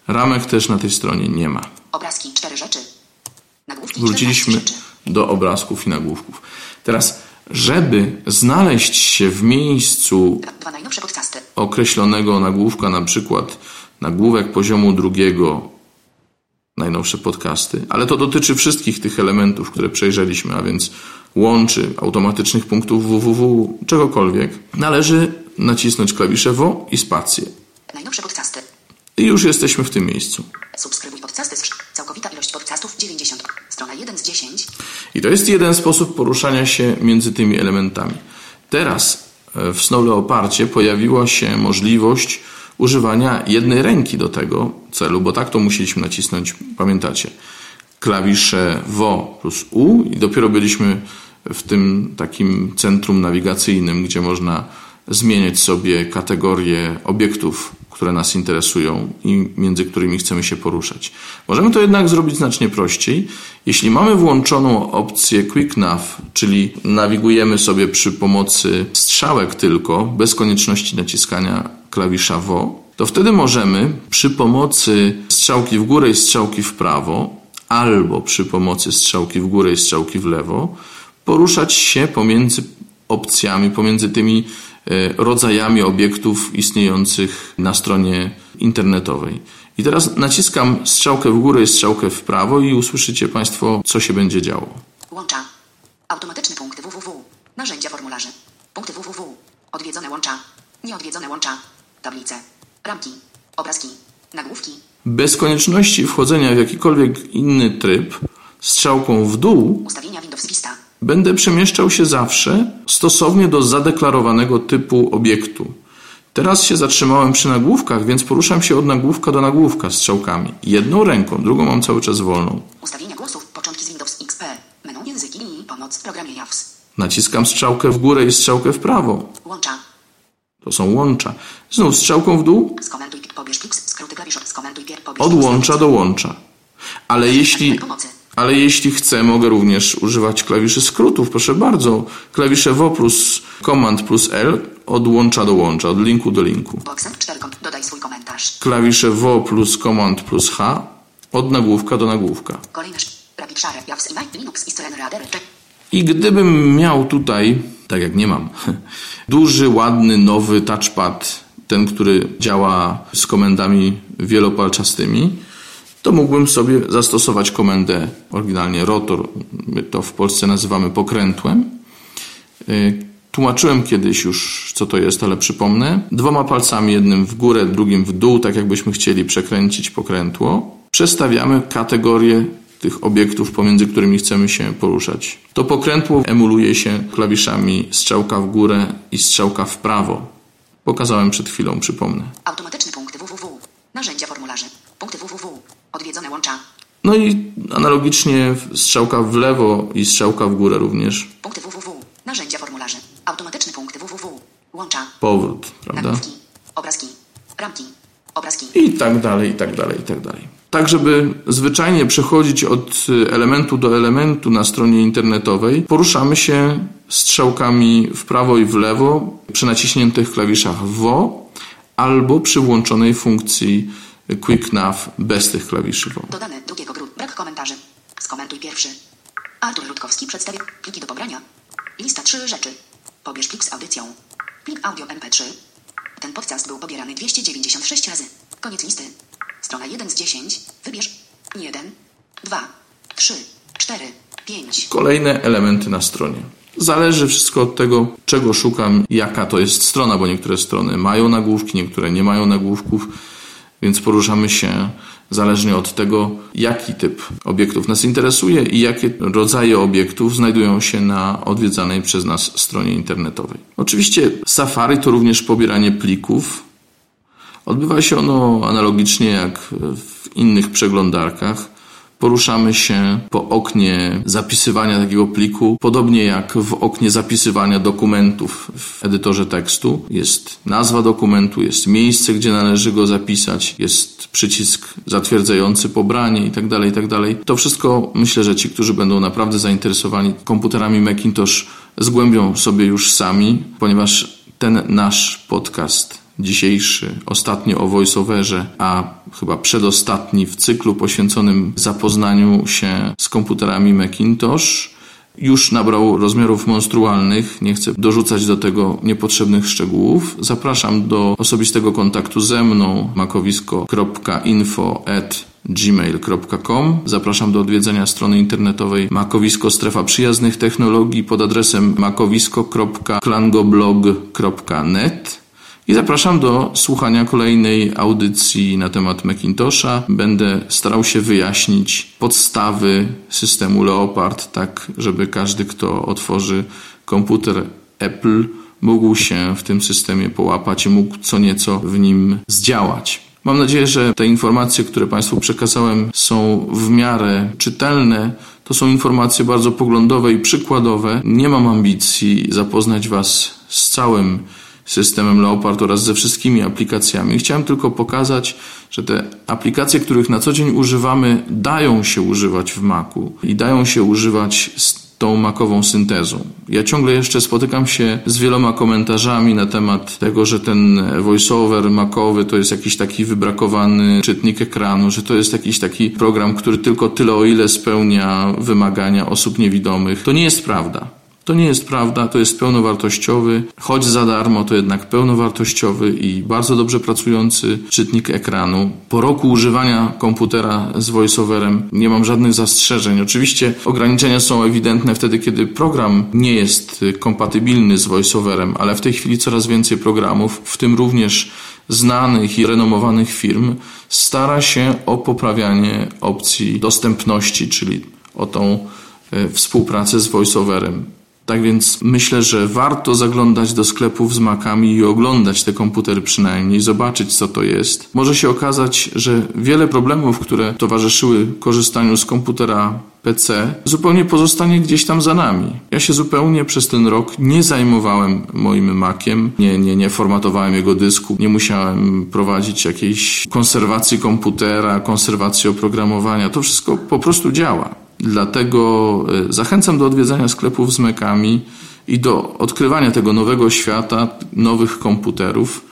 Ramek też na tej stronie nie ma. Obrazki 4 rzeczy. Nagłówki Wróciliśmy 14 rzeczy. do obrazków i nagłówków. Teraz, żeby znaleźć się w miejscu określonego nagłówka, na przykład nagłówek poziomu drugiego, najnowsze podcasty, ale to dotyczy wszystkich tych elementów, które przejrzeliśmy, a więc łączy automatycznych punktów www, czegokolwiek, należy nacisnąć klawisze WO i spację. Najnowsze podcasty. I już jesteśmy w tym miejscu. Subskrybuj podcasty. Całkowita ilość podcastów 90. Strona 1 z 10. I to jest jeden sposób poruszania się między tymi elementami. Teraz e, w Snow Leopardzie pojawiła się możliwość używania jednej ręki do tego celu, bo tak to musieliśmy nacisnąć, pamiętacie, klawisze WO plus U i dopiero byliśmy w tym takim centrum nawigacyjnym, gdzie można zmieniać sobie kategorie obiektów, które nas interesują i między którymi chcemy się poruszać. Możemy to jednak zrobić znacznie prościej. Jeśli mamy włączoną opcję Quick Nav, czyli nawigujemy sobie przy pomocy strzałek tylko, bez konieczności naciskania klawisza WO, to wtedy możemy przy pomocy strzałki w górę i strzałki w prawo, albo przy pomocy strzałki w górę i strzałki w lewo, poruszać się pomiędzy opcjami, pomiędzy tymi rodzajami obiektów istniejących na stronie internetowej. I teraz naciskam strzałkę w górę i strzałkę w prawo i usłyszycie Państwo, co się będzie działo. Łącza. Automatyczne punkty www. Narzędzia formularzy. Punkty www. Odwiedzone łącza. Nieodwiedzone łącza. Tablice. Ramki. Obrazki. Nagłówki. Bez konieczności wchodzenia w jakikolwiek inny tryb, strzałką w dół Ustawienia Windows Vista. Będę przemieszczał się zawsze stosownie do zadeklarowanego typu obiektu. Teraz się zatrzymałem przy nagłówkach, więc poruszam się od nagłówka do nagłówka strzałkami. Jedną ręką, drugą mam cały czas wolną. Ustawienia głosów. Początki z Windows XP. Menu języki i pomoc w programie JAWS. Naciskam strzałkę w górę i strzałkę w prawo. Łącza. To są łącza. Znów strzałką w dół Skomentuj, pobierz plik, skróty klawisz, skomentuj, pier, pobierz od łącza do łącza. Ale jeśli, Pomocy. Ale jeśli chcę, mogę również używać klawiszy skrótów. Proszę bardzo. Klawisze W plus Command plus L od łącza do łącza, od linku do linku. Boxem 4, kom- dodaj swój komentarz. Klawisze W plus Command plus H od nagłówka do nagłówka. I gdybym miał tutaj, tak jak nie mam, duży, ładny, nowy touchpad, ten, który działa z komendami wielopalczastymi, to mógłbym sobie zastosować komendę oryginalnie rotor, my to w Polsce nazywamy pokrętłem. Y, Tłumaczyłem kiedyś już, co to jest, ale przypomnę. Dwoma palcami, jednym w górę, drugim w dół, tak jakbyśmy chcieli przekręcić pokrętło, przestawiamy kategorie tych obiektów, pomiędzy którymi chcemy się poruszać. To pokrętło emuluje się klawiszami strzałka w górę i strzałka w prawo. Pokazałem przed chwilą, przypomnę. Automatyczny punkty www. Narzędzia formularzy. Punkty www. Odwiedzone łącza. No i analogicznie strzałka w lewo i strzałka w górę również. Punkty www. Narzędzia formularzy. Automatyczny punkty www. Łącza. Powrót, prawda? Nagłówki. Obrazki. Ramki. Obrazki. I tak dalej, i tak dalej, i tak dalej. Tak, żeby zwyczajnie przechodzić od y, elementu do elementu na stronie internetowej, poruszamy się strzałkami w prawo i w lewo przy naciśniętych klawiszach WO albo przy włączonej funkcji Quick Nav bez tych klawiszy. Dodane drugiego grudnia. Brak komentarzy. Skomentuj pierwszy. Artur Rutkowski przedstawia pliki do pobrania. Lista trzy rzeczy. Pobierz plik z audycją. Plik audio MP3. Ten podcast był pobierany 296 razy. Koniec listy. Strona 1 z 10. Wybierz 1, 2, 3, 4, 5. Kolejne elementy na stronie. Zależy wszystko od tego, czego szukam, jaka to jest strona, bo niektóre strony mają nagłówki, niektóre nie mają nagłówków, więc poruszamy się zależnie od tego, jaki typ obiektów nas interesuje i jakie rodzaje obiektów znajdują się na odwiedzanej przez nas stronie internetowej. Oczywiście Safari to również pobieranie plików. Odbywa się ono analogicznie jak w innych przeglądarkach. Poruszamy się po oknie zapisywania takiego pliku, podobnie jak w oknie zapisywania dokumentów w edytorze tekstu. Jest nazwa dokumentu, jest miejsce, gdzie należy go zapisać, jest przycisk zatwierdzający pobranie itd., itd. To wszystko myślę, że ci, którzy będą naprawdę zainteresowani komputerami Macintosh, zgłębią sobie już sami, ponieważ ten nasz podcast dzisiejszy, ostatnio o voiceoverze, a chyba przedostatni w cyklu poświęconym zapoznaniu się z komputerami Macintosh, już nabrał rozmiarów monstrualnych. Nie chcę dorzucać do tego niepotrzebnych szczegółów. Zapraszam do osobistego kontaktu ze mną makowisko.info@gmail.com. Zapraszam do odwiedzenia strony internetowej Makowisko Strefa Przyjaznych Technologii pod adresem makowisko.klangoblog.net. I zapraszam do słuchania kolejnej audycji na temat Macintosha. Będę starał się wyjaśnić podstawy systemu Leopard, tak żeby każdy, kto otworzy komputer Apple, mógł się w tym systemie połapać i mógł co nieco w nim zdziałać. Mam nadzieję, że te informacje, które Państwu przekazałem, są w miarę czytelne. To są informacje bardzo poglądowe i przykładowe. Nie mam ambicji zapoznać Was z całym systemem Leopard oraz ze wszystkimi aplikacjami. Chciałem tylko pokazać, że te aplikacje, których na co dzień używamy, dają się używać w Macu i dają się używać z tą makową syntezą. Ja ciągle jeszcze spotykam się z wieloma komentarzami na temat tego, że ten voiceover makowy to jest jakiś taki wybrakowany czytnik ekranu, że to jest jakiś taki program, który tylko tyle o ile spełnia wymagania osób niewidomych. To nie jest prawda. To nie jest prawda, to jest pełnowartościowy, choć za darmo, to jednak pełnowartościowy i bardzo dobrze pracujący czytnik ekranu. Po roku używania komputera z voiceoverem nie mam żadnych zastrzeżeń. Oczywiście ograniczenia są ewidentne wtedy, kiedy program nie jest kompatybilny z voiceoverem, ale w tej chwili coraz więcej programów, w tym również znanych i renomowanych firm, stara się o poprawianie opcji dostępności, czyli o tą e, współpracę z voiceoverem. Tak więc myślę, że warto zaglądać do sklepów z makami i oglądać te komputery przynajmniej, zobaczyć co to jest. Może się okazać, że wiele problemów, które towarzyszyły korzystaniu z komputera PC zupełnie pozostanie gdzieś tam za nami. Ja się zupełnie przez ten rok nie zajmowałem moim Maciem, nie, nie, nie formatowałem jego dysku, nie musiałem prowadzić jakiejś konserwacji komputera, konserwacji oprogramowania. To wszystko po prostu działa. Dlatego e, zachęcam do odwiedzania sklepów z Macami i do odkrywania tego nowego świata, nowych komputerów.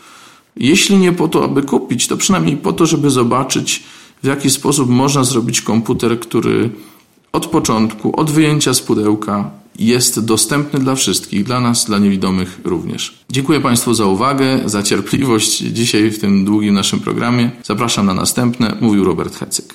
Jeśli nie po to, aby kupić, to przynajmniej po to, żeby zobaczyć, w jaki sposób można zrobić komputer, który od początku, od wyjęcia z pudełka jest dostępny dla wszystkich, dla nas, dla niewidomych również. Dziękuję Państwu za uwagę, za cierpliwość dzisiaj w tym długim naszym programie. Zapraszam na następne, mówił Robert Hecyk.